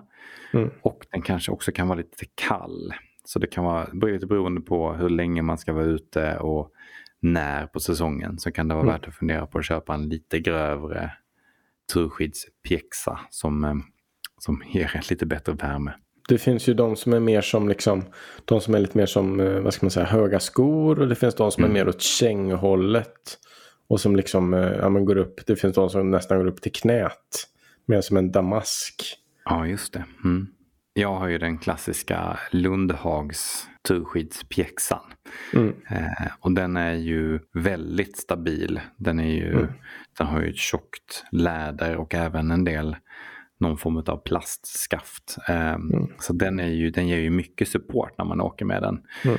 Mm. Och den kanske också kan vara lite kall. Så det kan vara lite beroende på hur länge man ska vara ute och när på säsongen så kan det vara mm. värt att fundera på att köpa en lite grövre turskidspjäxa som, eh, som ger lite bättre värme. Det finns ju de som är mer som liksom, de som är lite mer som, eh, vad ska man säga, höga skor och det finns de som mm. är mer åt känghållet. Och som liksom, eh, ja men går upp, det finns de som nästan går upp till knät. Mer som en damask. Ja, just det. Mm. Jag har ju den klassiska Lundhags turskidspjäxan. Mm. Eh, och den är ju väldigt stabil. Den, är ju, mm. den har ju ett tjockt läder och även en del någon form av plastskaft. Um, mm. Så den, är ju, den ger ju mycket support när man åker med den. Mm.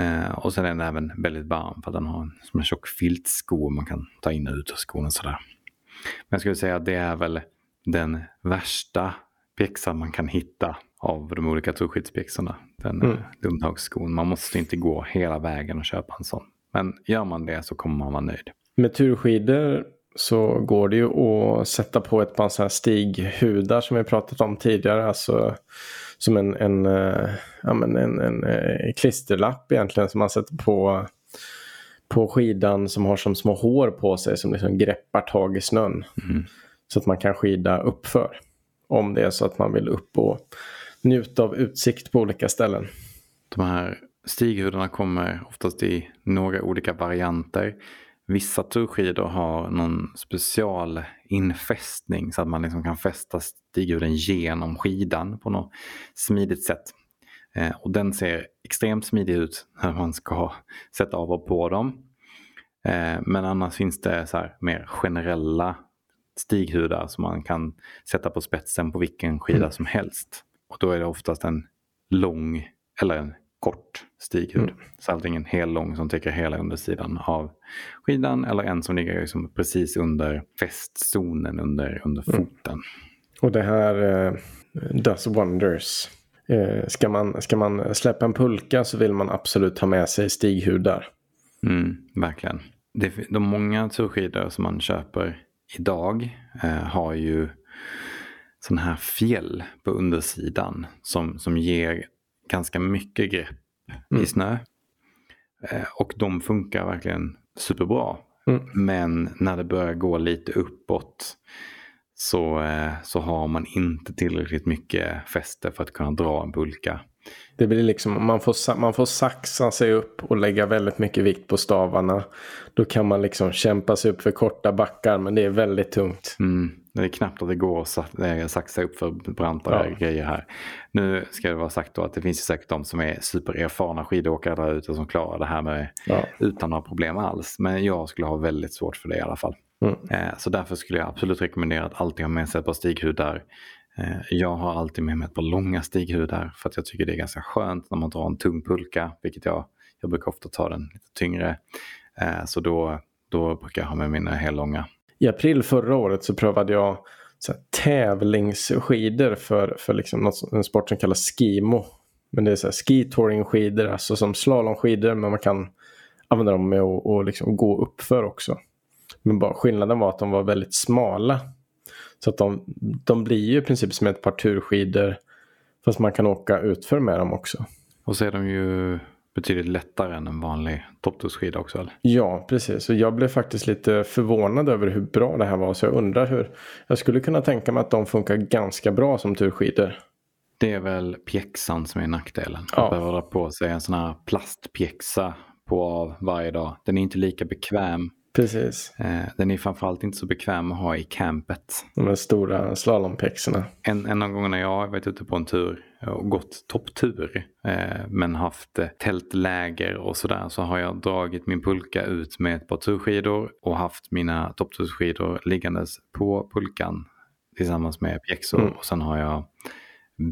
Uh, och sen är den även väldigt varm för att den har en, som en tjock filtsko man kan ta in och ut ur skon och sådär. Men jag skulle säga att det är väl den värsta pjäxan man kan hitta av de olika turskidspjäxorna. Den mm. Lundhagsskon. Man måste inte gå hela vägen och köpa en sån. Men gör man det så kommer man vara nöjd. Med turskidor så går det ju att sätta på ett par sådana här stighudar som vi pratat om tidigare. Alltså som en, en, eh, ja, men en, en, en eh, klisterlapp egentligen som man sätter på, på skidan som har som små hår på sig som liksom greppar tag i snön. Mm. Så att man kan skida uppför. Om det är så att man vill upp och njuta av utsikt på olika ställen. De här stighudarna kommer oftast i några olika varianter. Vissa turskidor har någon specialinfästning så att man liksom kan fästa stighuden genom skidan på något smidigt sätt. Eh, och den ser extremt smidig ut när man ska sätta av och på dem. Eh, men annars finns det så här mer generella stighudar som man kan sätta på spetsen på vilken skida mm. som helst. Och då är det oftast en lång eller en kort stighud. Mm. Så antingen hel lång som täcker hela undersidan av skidan eller en som ligger liksom precis under fästzonen under, under mm. foten. Mm. Och det här eh, does wonders. Eh, ska, man, ska man släppa en pulka så vill man absolut ha med sig stighudar. Mm, verkligen. Det, de många turskidor som man köper idag eh, har ju sån här fjäll på undersidan som, som ger ganska mycket grepp mm. i snö. Eh, och de funkar verkligen superbra. Mm. Men när det börjar gå lite uppåt så, eh, så har man inte tillräckligt mycket fäste för att kunna dra en bulka. Det blir liksom, man får, man får saxa sig upp och lägga väldigt mycket vikt på stavarna. Då kan man liksom kämpa sig upp för korta backar men det är väldigt tungt. Mm. Det är knappt att det går att saxa upp för brantare ja. grejer här. Nu ska det vara sagt då att det finns ju säkert de som är supererfarna skidåkare där ute som klarar det här med ja. utan några problem alls. Men jag skulle ha väldigt svårt för det i alla fall. Mm. Eh, så därför skulle jag absolut rekommendera att alltid ha med sig ett par stighudar. Eh, jag har alltid med mig ett par långa stighudar för att jag tycker det är ganska skönt när man drar en tung pulka, vilket jag, jag brukar ofta ta den lite tyngre. Eh, så då, då brukar jag ha med mina hellånga. I april förra året så prövade jag så här, tävlingsskidor för, för liksom något, en sport som kallas skimo. Men det är så här, ski-touring-skidor, alltså som slalomskidor men man kan använda dem med att och liksom gå uppför också. Men bara skillnaden var att de var väldigt smala. Så att de, de blir ju i princip som ett par turskidor. Fast man kan åka utför med dem också. Och så är de ju betydligt lättare än en vanlig topptursskida också. Eller? Ja, precis. Och jag blev faktiskt lite förvånad över hur bra det här var. Så jag undrar hur. Jag skulle kunna tänka mig att de funkar ganska bra som turskidor. Det är väl pjäxan som är nackdelen. Ja. Att behöva dra på sig en sån här plastpjäxa på av varje dag. Den är inte lika bekväm Precis. Eh, den är framförallt inte så bekväm att ha i campet. De stora slalompjäxorna. En, en av gångerna jag har varit ute på en tur och gått topptur eh, men haft eh, tältläger och sådär så har jag dragit min pulka ut med ett par turskidor och haft mina toppturskidor liggandes på pulkan tillsammans med pjäxor mm. och sen har jag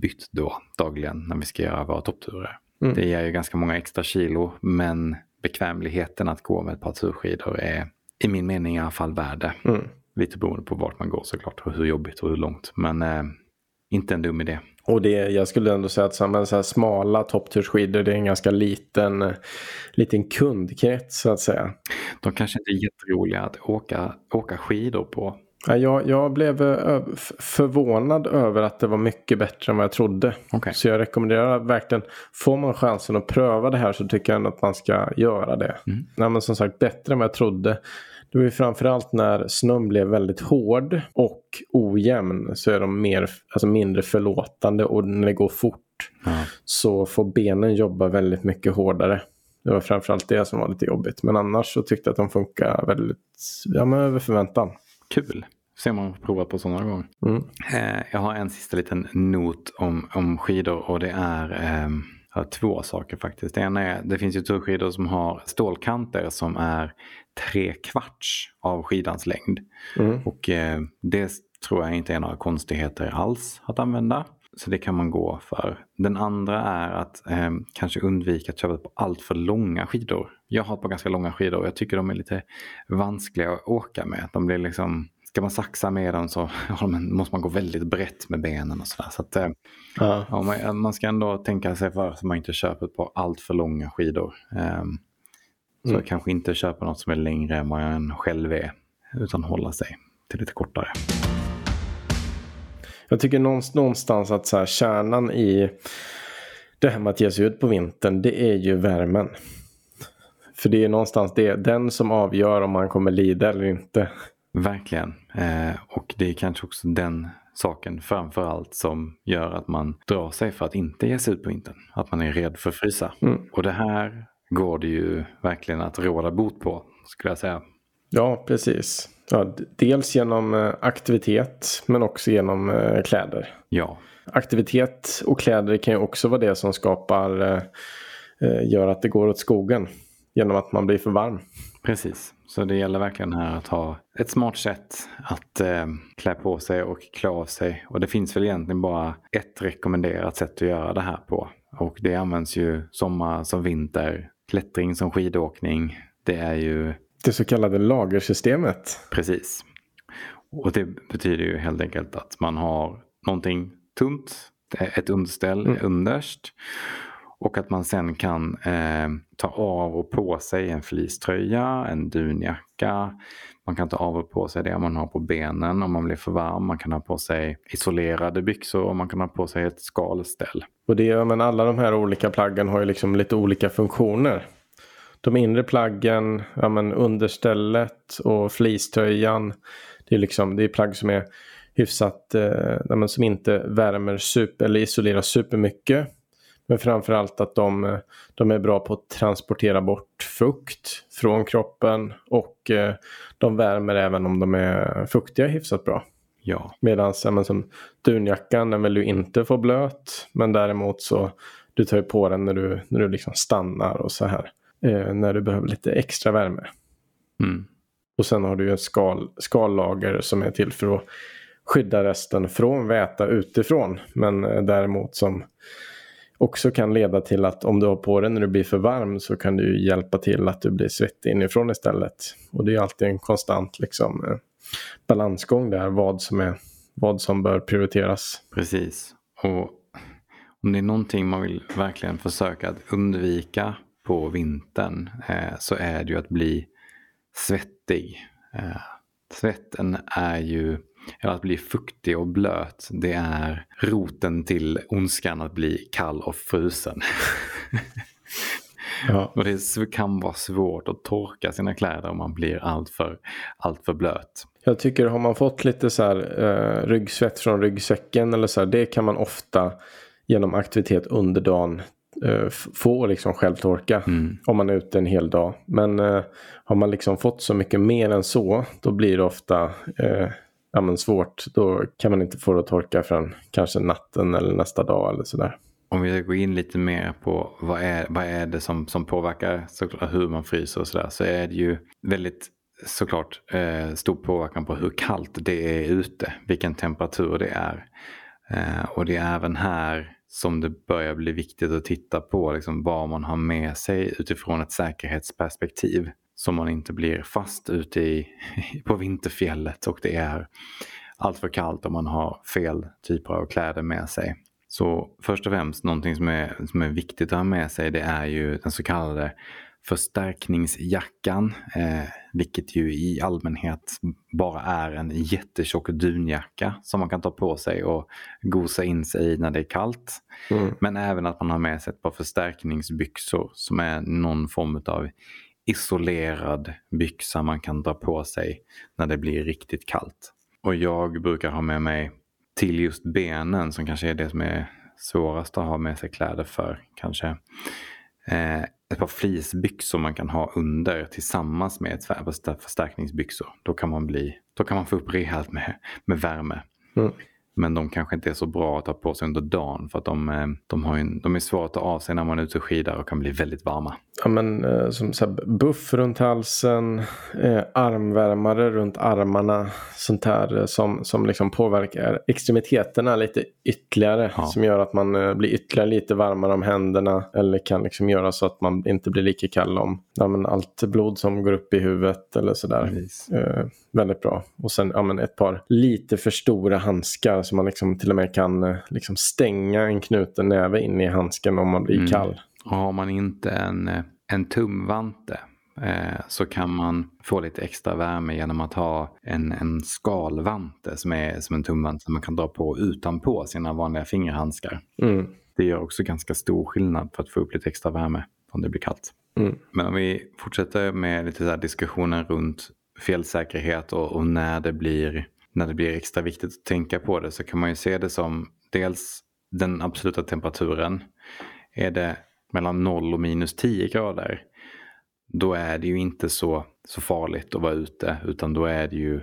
bytt då dagligen när vi ska göra våra toppturer. Mm. Det ger ju ganska många extra kilo men bekvämligheten att gå med ett par turskidor är i min mening i alla fall värde. Mm. Lite beroende på vart man går såklart och hur jobbigt och hur långt. Men eh, inte en dum idé. Och det, jag skulle ändå säga att så här smala topptursskidor det är en ganska liten, liten kundkrets så att säga. De kanske inte är jätteroliga att åka, åka skidor på. Jag, jag blev eh, förvånad över att det var mycket bättre än vad jag trodde. Okay. Så jag rekommenderar verkligen, får man chansen att pröva det här så tycker jag ändå att man ska göra det. Mm. Nej, men som sagt bättre än vad jag trodde. Det var ju framförallt när snön blev väldigt hård och ojämn så är de mer, alltså mindre förlåtande och när det går fort mm. så får benen jobba väldigt mycket hårdare. Det var framförallt det som var lite jobbigt. Men annars så tyckte jag att de funkar väldigt ja, men över förväntan. Kul ser man prova på sådana gånger. Mm. Eh, jag har en sista liten not om, om skidor och det är eh, två saker faktiskt. Det ena är, det finns ju turskidor som har stålkanter som är tre kvarts av skidans längd. Mm. Och eh, det tror jag inte är några konstigheter alls att använda. Så det kan man gå för. Den andra är att eh, kanske undvika att köpa på allt för långa skidor. Jag har på ganska långa skidor och jag tycker de är lite vanskliga att åka med. De blir liksom ska man saxa med dem så måste man gå väldigt brett med benen och sådär. Så att, eh, ja. Ja, man, man, ska ändå tänka sig för så man inte köper på allt för långa skidor. Um, så mm. kanske inte köpa något som är längre än vad jag själv är. Utan hålla sig till lite kortare. Jag tycker någonstans att så här, kärnan i det här med att ge sig ut på vintern det är ju värmen. För det är någonstans det, den som avgör om man kommer lida eller inte. Verkligen. Eh, och det är kanske också den saken framför allt som gör att man drar sig för att inte ge sig ut på vintern. Att man är rädd för att frysa. Mm. Och det här går det ju verkligen att råda bot på, skulle jag säga. Ja, precis. Ja, dels genom eh, aktivitet men också genom eh, kläder. Ja, aktivitet och kläder kan ju också vara det som skapar, eh, gör att det går åt skogen genom att man blir för varm. Precis, så det gäller verkligen här att ha ett smart sätt att eh, klä på sig och klä av sig. Och det finns väl egentligen bara ett rekommenderat sätt att göra det här på. Och det används ju sommar som vinter, klättring som skidåkning. Det är ju... Det så kallade lagersystemet. Precis. Och det betyder ju helt enkelt att man har någonting tunt, ett underställ mm. underst. Och att man sen kan eh, ta av och på sig en fleecetröja, en dunjacka. Man kan ta av och på sig det man har på benen om man blir för varm. Man kan ha på sig isolerade byxor och man kan ha på sig ett skalställ. Och det, men alla de här olika plaggen har ju liksom lite olika funktioner. De inre plaggen, ja, men understället och fleecetröjan. Det är, liksom, det är plagg som är hyfsat, eh, som inte värmer super, eller isolerar supermycket. Men framförallt att de, de är bra på att transportera bort fukt från kroppen och eh, de värmer även om de är fuktiga hyfsat bra. Ja. Medan som dunjackan den vill du inte få blöt men däremot så du tar ju på den när du, när du liksom stannar och så här. Eh, när du behöver lite extra värme. Mm. Och sen har du ju ett skal, skallager som är till för att skydda resten från väta utifrån. Men eh, däremot som också kan leda till att om du har på den när du blir för varm så kan du hjälpa till att du blir svettig inifrån istället. Och det är alltid en konstant liksom, eh, balansgång där vad som, är, vad som bör prioriteras. Precis. Och om det är någonting man vill verkligen försöka att undvika på vintern eh, så är det ju att bli svettig. Eh, svetten är ju eller att bli fuktig och blöt, det är roten till ondskan att bli kall och frusen. ja. Och det kan vara svårt att torka sina kläder om man blir alltör allt för blöt. Jag tycker har man fått lite så här eh, ryggsvett från ryggsäcken eller så här, det kan man ofta genom aktivitet under dagen eh, få liksom självtorka mm. om man är ute en hel dag. Men eh, har man liksom fått så mycket mer än så då blir det ofta eh, ja, men svårt. Då kan man inte få det att torka förrän kanske natten eller nästa dag eller sådär. Om vi går in lite mer på vad är, vad är det som, som påverkar såklart, hur man fryser och sådär så är det ju väldigt såklart eh, stor påverkan på hur kallt det är ute, vilken temperatur det är. Eh, och det är även här som det börjar bli viktigt att titta på liksom, vad man har med sig utifrån ett säkerhetsperspektiv så man inte blir fast ute i, på vinterfjället och det är allt för kallt om man har fel typer av kläder med sig. Så först och främst någonting som är, som är viktigt att ha med sig det är ju den så kallade förstärkningsjackan. Eh, vilket ju i allmänhet bara är en jättetjock dunjacka som man kan ta på sig och gosa in sig i när det är kallt. Mm. Men även att man har med sig ett par förstärkningsbyxor som är någon form av isolerad byxa man kan dra på sig när det blir riktigt kallt. Och jag brukar ha med mig till just benen som kanske är det som är svårast att ha med sig kläder för kanske. Eh, ett par fleecebyxor man kan ha under tillsammans med ett förstärkningsbyxor. Då kan man, bli, då kan man få upp rejält med, med värme. Mm. Men de kanske inte är så bra att ta på sig under dagen för att de, eh, de, en, de är svåra att ta av sig när man är ute och skidar och kan bli väldigt varma. Ja men eh, som så buff runt halsen, eh, armvärmare runt armarna. Sånt här eh, som, som liksom påverkar extremiteterna lite ytterligare. Ja. Som gör att man eh, blir ytterligare lite varmare om händerna. Eller kan liksom göra så att man inte blir lika kall om ja, men allt blod som går upp i huvudet eller sådär. Eh, väldigt bra. Och sen ja, men ett par lite för stora handskar så man liksom till och med kan eh, liksom stänga en knuten näve in i handsken om man blir mm. kall. Och har man inte en, en tumvante eh, så kan man få lite extra värme genom att ha en, en skalvante som är som en tumvante som man kan dra på utanpå sina vanliga fingerhandskar. Mm. Det gör också ganska stor skillnad för att få upp lite extra värme om det blir kallt. Mm. Men om vi fortsätter med lite så diskussionen runt fjällsäkerhet och, och, när, det blir, när det blir extra viktigt att tänka på det så kan man ju se det som dels den absoluta temperaturen. Är det mellan 0 och minus 10 grader då är det ju inte så, så farligt att vara ute utan då är det ju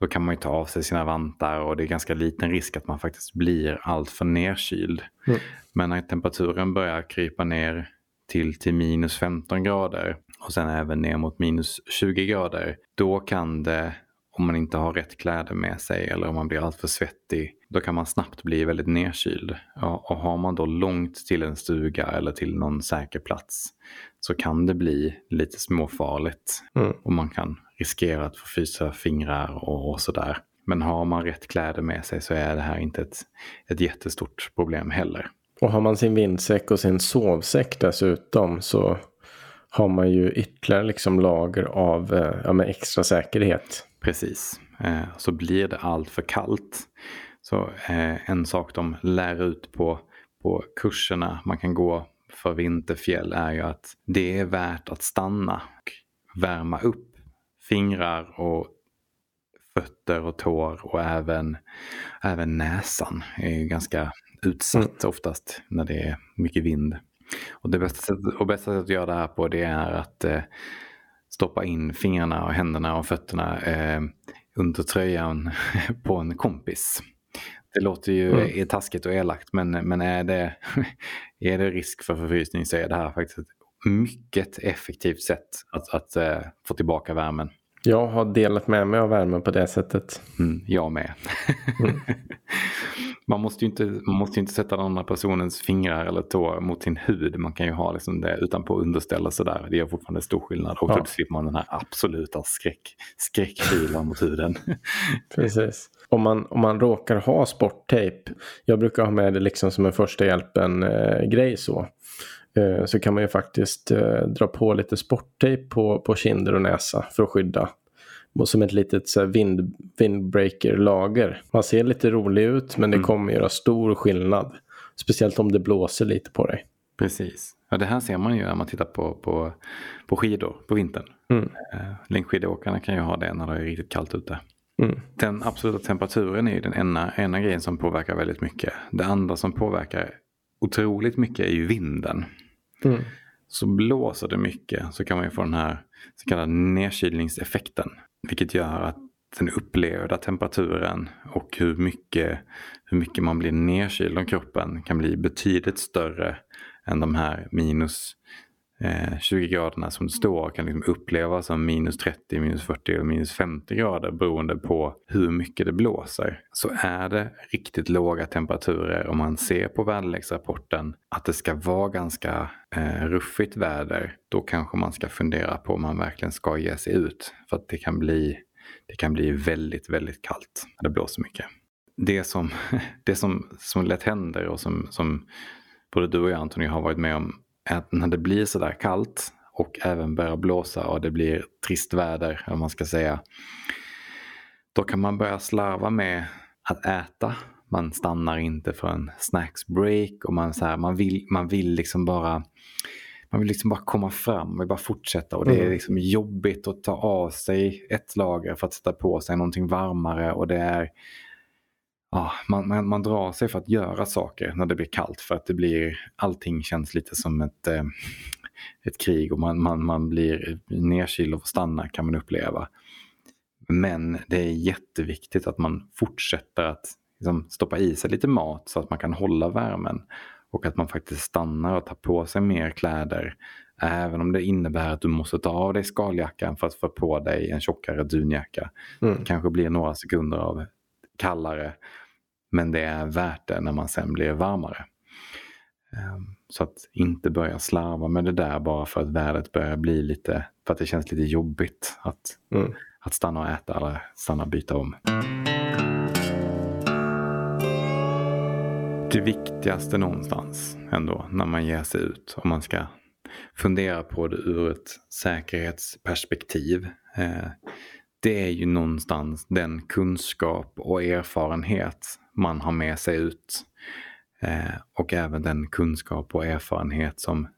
då kan man ju ta av sig sina vantar och det är ganska liten risk att man faktiskt blir alltför nerkyld. Mm. Men när temperaturen börjar krypa ner till, till minus 15 grader och sen även ner mot minus 20 grader, då kan det om man inte har rätt kläder med sig eller om man blir alltför svettig, då kan man snabbt bli väldigt nedkyld. Och har man då långt till en stuga eller till någon säker plats så kan det bli lite småfarligt. Mm. Och man kan riskera att få frysa fingrar och, och sådär. Men har man rätt kläder med sig så är det här inte ett, ett jättestort problem heller. Och har man sin vindsäck och sin sovsäck dessutom så har man ju ytterligare liksom lager av eh, ja, extra säkerhet. Precis. Eh, så blir det allt för kallt. Så eh, en sak de lär ut på, på kurserna man kan gå för vinterfjäll är ju att det är värt att stanna och värma upp fingrar och fötter och tår och även, även näsan är ganska utsatt mm. oftast när det är mycket vind. Och det bästa sättet, och bästa sättet att göra det här på det är att eh, stoppa in fingrarna och händerna och fötterna eh, under tröjan på en kompis. Det låter ju mm. taskigt och elakt men, men är, det, är det risk för förfrysning så är det här faktiskt ett mycket effektivt sätt att, att uh, få tillbaka värmen. Jag har delat med mig av värmen på det sättet. Mm, jag med. Mm. man, måste ju inte, man måste inte sätta den andra personens fingrar eller tår mot sin hud. Man kan ju ha liksom det utanpå underställ och sådär. Det gör fortfarande stor skillnad. Och ja. då slipper man den här absoluta skräck, skräckkylan mot huden. Precis. Om man, om man råkar ha sporttejp. Jag brukar ha med det liksom som en första hjälpen-grej eh, så. Eh, så kan man ju faktiskt eh, dra på lite sporttejp på, på kinder och näsa för att skydda. Som ett litet så vind, windbreaker-lager. Man ser lite rolig ut men det mm. kommer göra stor skillnad. Speciellt om det blåser lite på dig. Precis. Ja, det här ser man ju när man tittar på, på, på skidor på vintern. Mm. Eh, längdskidåkarna kan ju ha det när det är riktigt kallt ute. Mm. Den absoluta temperaturen är ju den ena, ena grejen som påverkar väldigt mycket. Det andra som påverkar otroligt mycket är ju vinden. Mm. Så blåser det mycket så kan man ju få den här så kallade nedkylningseffekten. Vilket gör att den upplevda temperaturen och hur mycket, hur mycket man blir nedkyld av kroppen kan bli betydligt större än de här minus eh, 20 graderna som det står kan liksom upplevas som minus 30, minus 40 och minus 50 grader beroende på hur mycket det blåser. Så är det riktigt låga temperaturer om man ser på väderleksrapporten att det ska vara ganska eh, ruffigt väder, då kanske man ska fundera på om man verkligen ska ge sig ut. För att det kan bli, det kan bli väldigt, väldigt kallt när det blåser mycket. Det som, det som, som lätt händer och som, som både du och jag Antoni har varit med om att när det blir sådär kallt och även börjar blåsa och det blir trist väder, om man ska säga. Då kan man börja slarva med att äta. Man stannar inte för en snacksbreak och man, så här, man, vill, man vill liksom bara man vill liksom bara komma fram, man vill bara fortsätta och det är mm. liksom jobbigt att ta av sig ett lager för att sätta på sig någonting varmare och det är ja, man, man, man, drar sig för att göra saker när det blir kallt för att det blir, allting känns lite som ett, eh, ett krig och man, man, man blir nedkyld och får stanna kan man uppleva. Men det är jätteviktigt att man fortsätter att liksom, stoppa i sig lite mat så att man kan hålla värmen. Och att man faktiskt stannar och tar på sig mer kläder. Även om det innebär att du måste ta av dig skaljackan för att få på dig en tjockare dunjacka. Mm. Det kanske blir några sekunder av kallare. Men det är värt det när man sen blir varmare. Ehm, så att inte börja slarva med det där bara för att vädret börjar bli lite, för att det känns lite jobbigt att, mm. att stanna och äta eller stanna och byta om. Det viktigaste någonstans ändå när man ger sig ut, om man ska fundera på det ur ett säkerhetsperspektiv, eh, det är ju någonstans den kunskap och erfarenhet man har med sig ut. Eh, och även den kunskap och erfarenhet som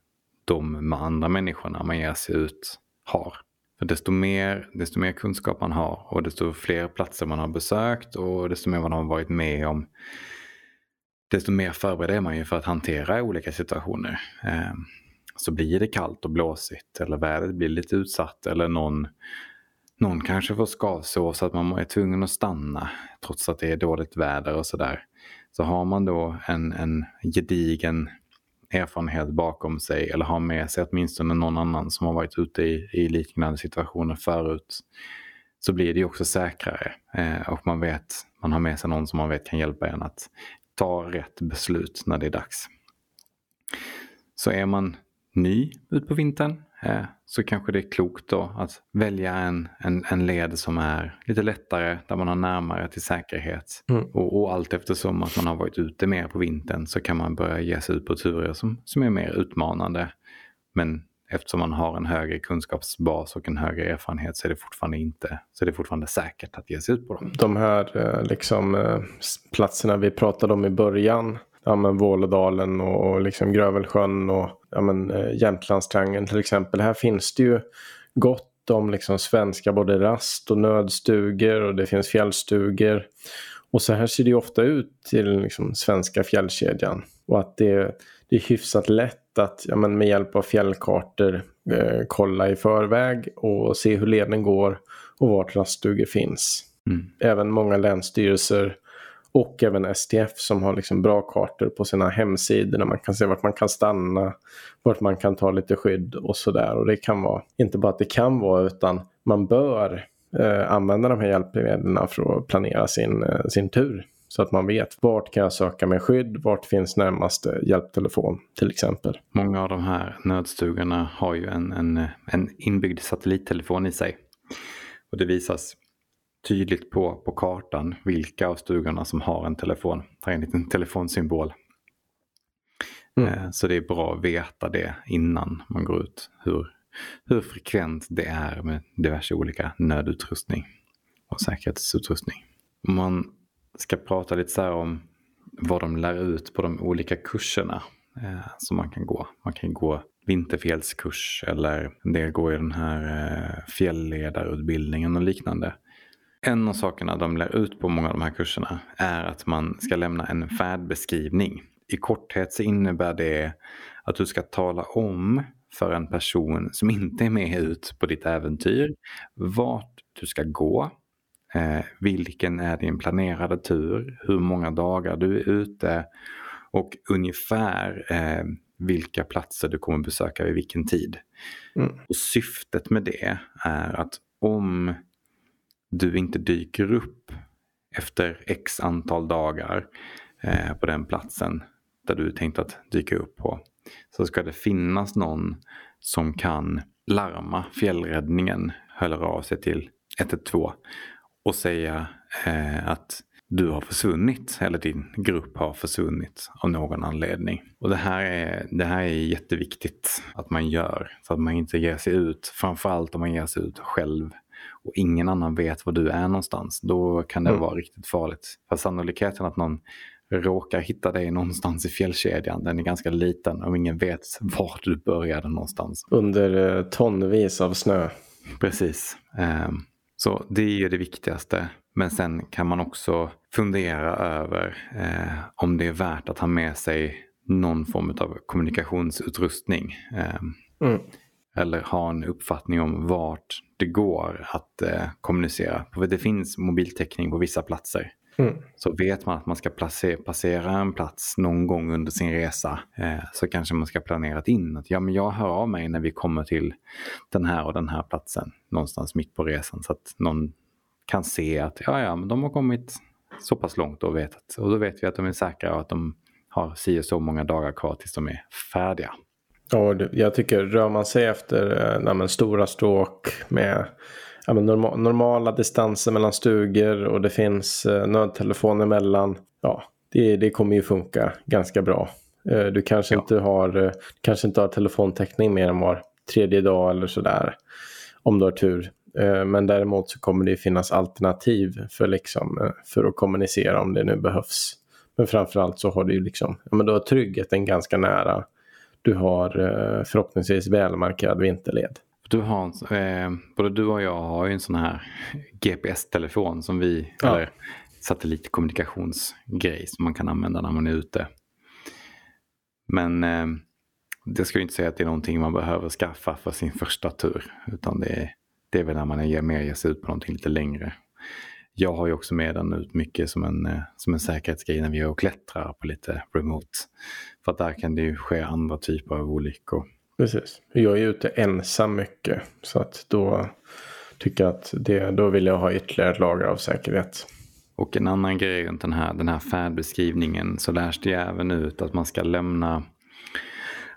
de med andra människorna man ger sig ut har. För desto mer, desto mer kunskap man har och desto fler platser man har besökt och desto mer man har varit med om desto mer förberedd är man ju för att hantera olika situationer. Eh, så blir det kallt och blåsigt eller vädret blir lite utsatt eller någon någon kanske får skavsår så att man är tvungen att stanna trots att det är dåligt väder och sådär. Så har man då en, en gedigen erfarenhet bakom sig eller har med sig åtminstone någon annan som har varit ute i, i liknande situationer förut så blir det ju också säkrare. Eh, och man vet, man har med sig någon som man vet kan hjälpa en att ta rätt beslut när det är dags. Så är man ny ut på vintern så kanske det är klokt då att välja en, en, en led som är lite lättare, där man har närmare till säkerhet. Mm. Och, och allt eftersom att man har varit ute mer på vintern så kan man börja ge sig ut på turer som, som är mer utmanande. Men eftersom man har en högre kunskapsbas och en högre erfarenhet så är det fortfarande inte så är det fortfarande säkert att ge sig ut på dem. De här eh, liksom, eh, platserna vi pratade om i början ja, men Vålådalen och, liksom Grövelsjön och ja, men, eh, Jämtlandstriangeln till exempel. Här finns det ju gott om liksom svenska både rast och nödstugor och det finns fjällstugor. Och så här ser det ofta ut till liksom svenska fjällkedjan. Och att det, det är hyfsat lätt att ja, men med hjälp av fjällkartor eh, kolla i förväg och se hur leden går och vart raststugor finns. Mm. Även många länsstyrelser och även STF som har liksom bra kartor på sina hemsidor där man kan se vart man kan stanna, vart man kan ta lite skydd och sådär. Och det kan vara, inte bara att det kan vara utan man bör eh, använda de här hjälpmedlen för att planera sin, eh, sin tur. Så att man vet vart kan jag söka mig skydd, vart finns närmaste hjälptelefon till exempel. Många av de här nödstugorna har ju en, en, en inbyggd satellittelefon i sig. Och det visas tydligt på, på kartan vilka av stugorna som har en telefon. Det är en liten telefonsymbol. Mm. Eh, så det är bra att veta det innan man går ut. Hur, hur frekvent det är med diverse olika nödutrustning och säkerhetsutrustning. Om man ska prata lite så här om vad de lär ut på de olika kurserna eh, som man kan gå. Man kan gå vinterfjällskurs eller en del går i den här eh, fjällledarutbildningen och liknande. En av sakerna de lär ut på många av de här kurserna är att man ska lämna en färdbeskrivning. I korthet så innebär det att du ska tala om för en person som inte är med ut på ditt äventyr vart du ska gå, eh, vilken är din planerade tur, hur många dagar du är ute och ungefär eh, vilka platser du kommer besöka vid vilken tid. Mm. Och Syftet med det är att om du inte dyker upp efter x antal dagar eh, på den platsen där du tänkt att dyka upp på. Så ska det finnas någon som kan larma fjällräddningen, höra av sig till 112 och säga eh, att du har försvunnit eller din grupp har försvunnit av någon anledning. Och det här är, det här är jätteviktigt att man gör så att man inte ger sig ut, framförallt om man ger sig ut själv och ingen annan vet var du är någonstans, då kan det mm. vara riktigt farligt. För sannolikheten att någon råkar hitta dig någonstans i fjällkedjan, den är ganska liten och ingen vet var du började någonstans. Under eh, tonvis av snö. Precis. Um, så det är ju det viktigaste. Men sen kan man också fundera över eh, om det är värt att ha med sig någon form av kommunikationsutrustning. Eh, mm. Eller ha en uppfattning om vart det går att eh, kommunicera. För det finns mobiltäckning på vissa platser. Mm. Så vet man att man ska passera en plats någon gång under sin resa eh, så kanske man ska planera in att ja, men jag hör av mig när vi kommer till den här och den här platsen någonstans mitt på resan så att någon kan se att ja, ja, men de har kommit så pass långt och, vet att, och då vet vi att de är säkra och att de har si och så många dagar kvar tills de är färdiga. Ja, jag tycker rör man sig efter eh, nej, stora stråk med ja, men norma normala distanser mellan stugor och det finns eh, nödtelefon emellan. Ja, det, det kommer ju funka ganska bra. Eh, du kanske, ja. inte har, eh, kanske inte har telefontäckning mer än var tredje dag eller sådär. Om du har tur. Eh, men däremot så kommer det finnas alternativ för, liksom, eh, för att kommunicera om det nu behövs. Men framförallt så har du ju liksom, ja, men du har tryggheten ganska nära. Du har eh, förhoppningsvis välmarkerad vinterled. Du har, eh, både du och jag har ju en sån här GPS-telefon som vi, ja. eller satellitkommunikationsgrej som man kan använda när man är ute. Men eh, det ska ju inte säga att det är någonting man behöver skaffa för sin första tur. Utan det är det är väl när man är mer ger sig ut på någonting lite längre. Jag har ju också med den ut mycket som en, eh, som en säkerhetsgrej när vi är och klättrar på lite remote. För att där kan det ju ske andra typer av olyckor. Precis. Jag är ute ensam mycket. Så att då tycker jag att det, då vill jag ha ytterligare ett lager av säkerhet. Och en annan grej runt den här, den här färdbeskrivningen så lärs det även ut att man ska lämna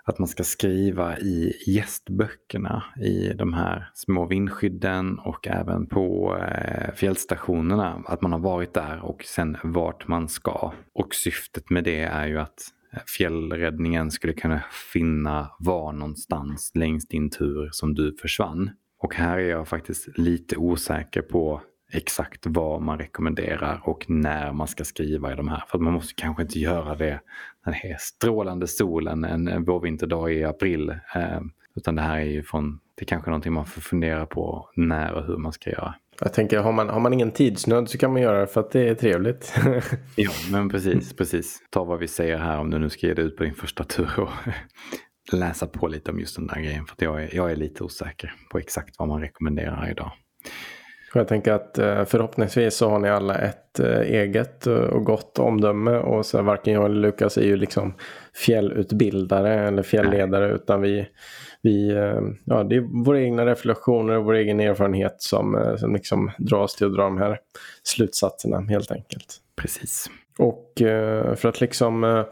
att man ska skriva i gästböckerna i de här små vindskydden och även på eh, fjällstationerna. Att man har varit där och sen vart man ska. Och syftet med det är ju att eh, fjällräddningen skulle kunna finna var någonstans längs din tur som du försvann. Och här är jag faktiskt lite osäker på exakt vad man rekommenderar och när man ska skriva i de här. För man måste kanske inte göra det när det är strålande solen en vårvinterdag i april. Eh, utan det här är ju från, det är kanske någonting man får fundera på när och hur man ska göra. Jag tänker, har man, har man ingen tidsnöd så kan man göra det för att det är trevligt. ja, men precis, precis. Ta vad vi säger här om du nu ska ge dig ut på din första tur och läsa på lite om just den där grejen. För jag är, jag är lite osäker på exakt vad man rekommenderar idag. Jag tänker att eh, förhoppningsvis så har ni alla ett eh, eget och gott omdöme och så varken jag eller Lukas är ju liksom fjällutbildare eller fjällledare Nej. utan vi, vi, eh, ja, det är våra egna reflektioner och vår egen erfarenhet som, som liksom dras till att dra de här slutsatserna helt enkelt. Precis. Och för att liksom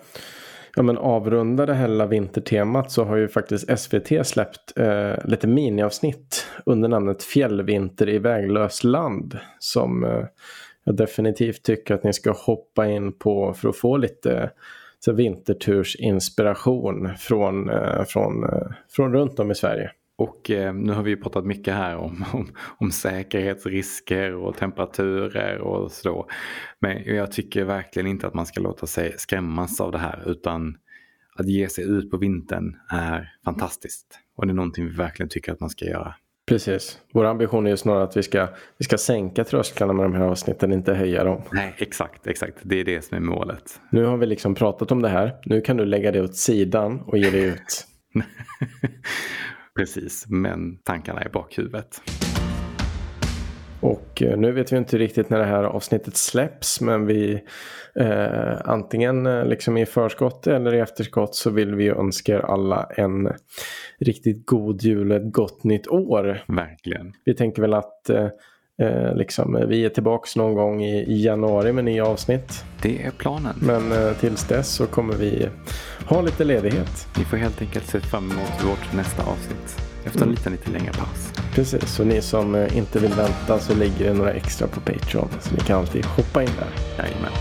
ja, men avrunda det hela vintertemat så har ju faktiskt SVT släppt eh, lite miniavsnitt under namnet Fjällvinter i väglös land. Som eh, jag definitivt tycker att ni ska hoppa in på för att få lite så vintertursinspiration från, eh, från, eh, från runt om i Sverige. Och eh, nu har vi pratat mycket här om, om, om, säkerhetsrisker och temperaturer och så. Men jag tycker verkligen inte att man ska låta sig skrämmas av det här utan att ge sig ut på vintern är fantastiskt. Och det är någonting vi verkligen tycker att man ska göra. Precis. Vår ambition är ju snarare att vi ska, vi ska sänka trösklarna med de här avsnitten, inte höja dem. Nej, exakt, exakt. Det är det som är målet. Nu har vi liksom pratat om det här. Nu kan du lägga det åt sidan och ge det ut. Precis, men tankarna är i bakhuvudet. Och eh, nu vet vi inte riktigt när det här avsnittet släpps men vi eh, antingen eh, liksom i förskott eller i efterskott så vill vi önska er alla en riktigt god jul och ett gott nytt år. Verkligen. Vi tänker väl att eh, Eh, liksom, eh, vi är tillbaka någon gång i, i, januari med nya avsnitt. Det är planen. Men eh, tills dess så kommer vi ha lite ledighet. Ni får helt enkelt se fram emot vårt nästa avsnitt. Efter en mm. liten, lite längre paus. Precis, så ni som eh, inte vill vänta så ligger det några extra på Patreon. Så ni kan alltid hoppa in där. Jajamän.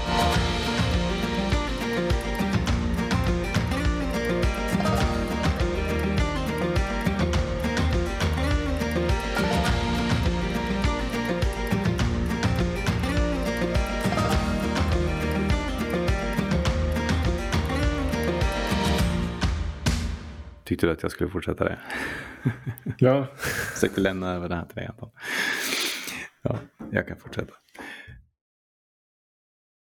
Tyckte du att jag skulle fortsätta det? Ja. Försökte lämna över det här till dig Anton. Ja, jag kan fortsätta.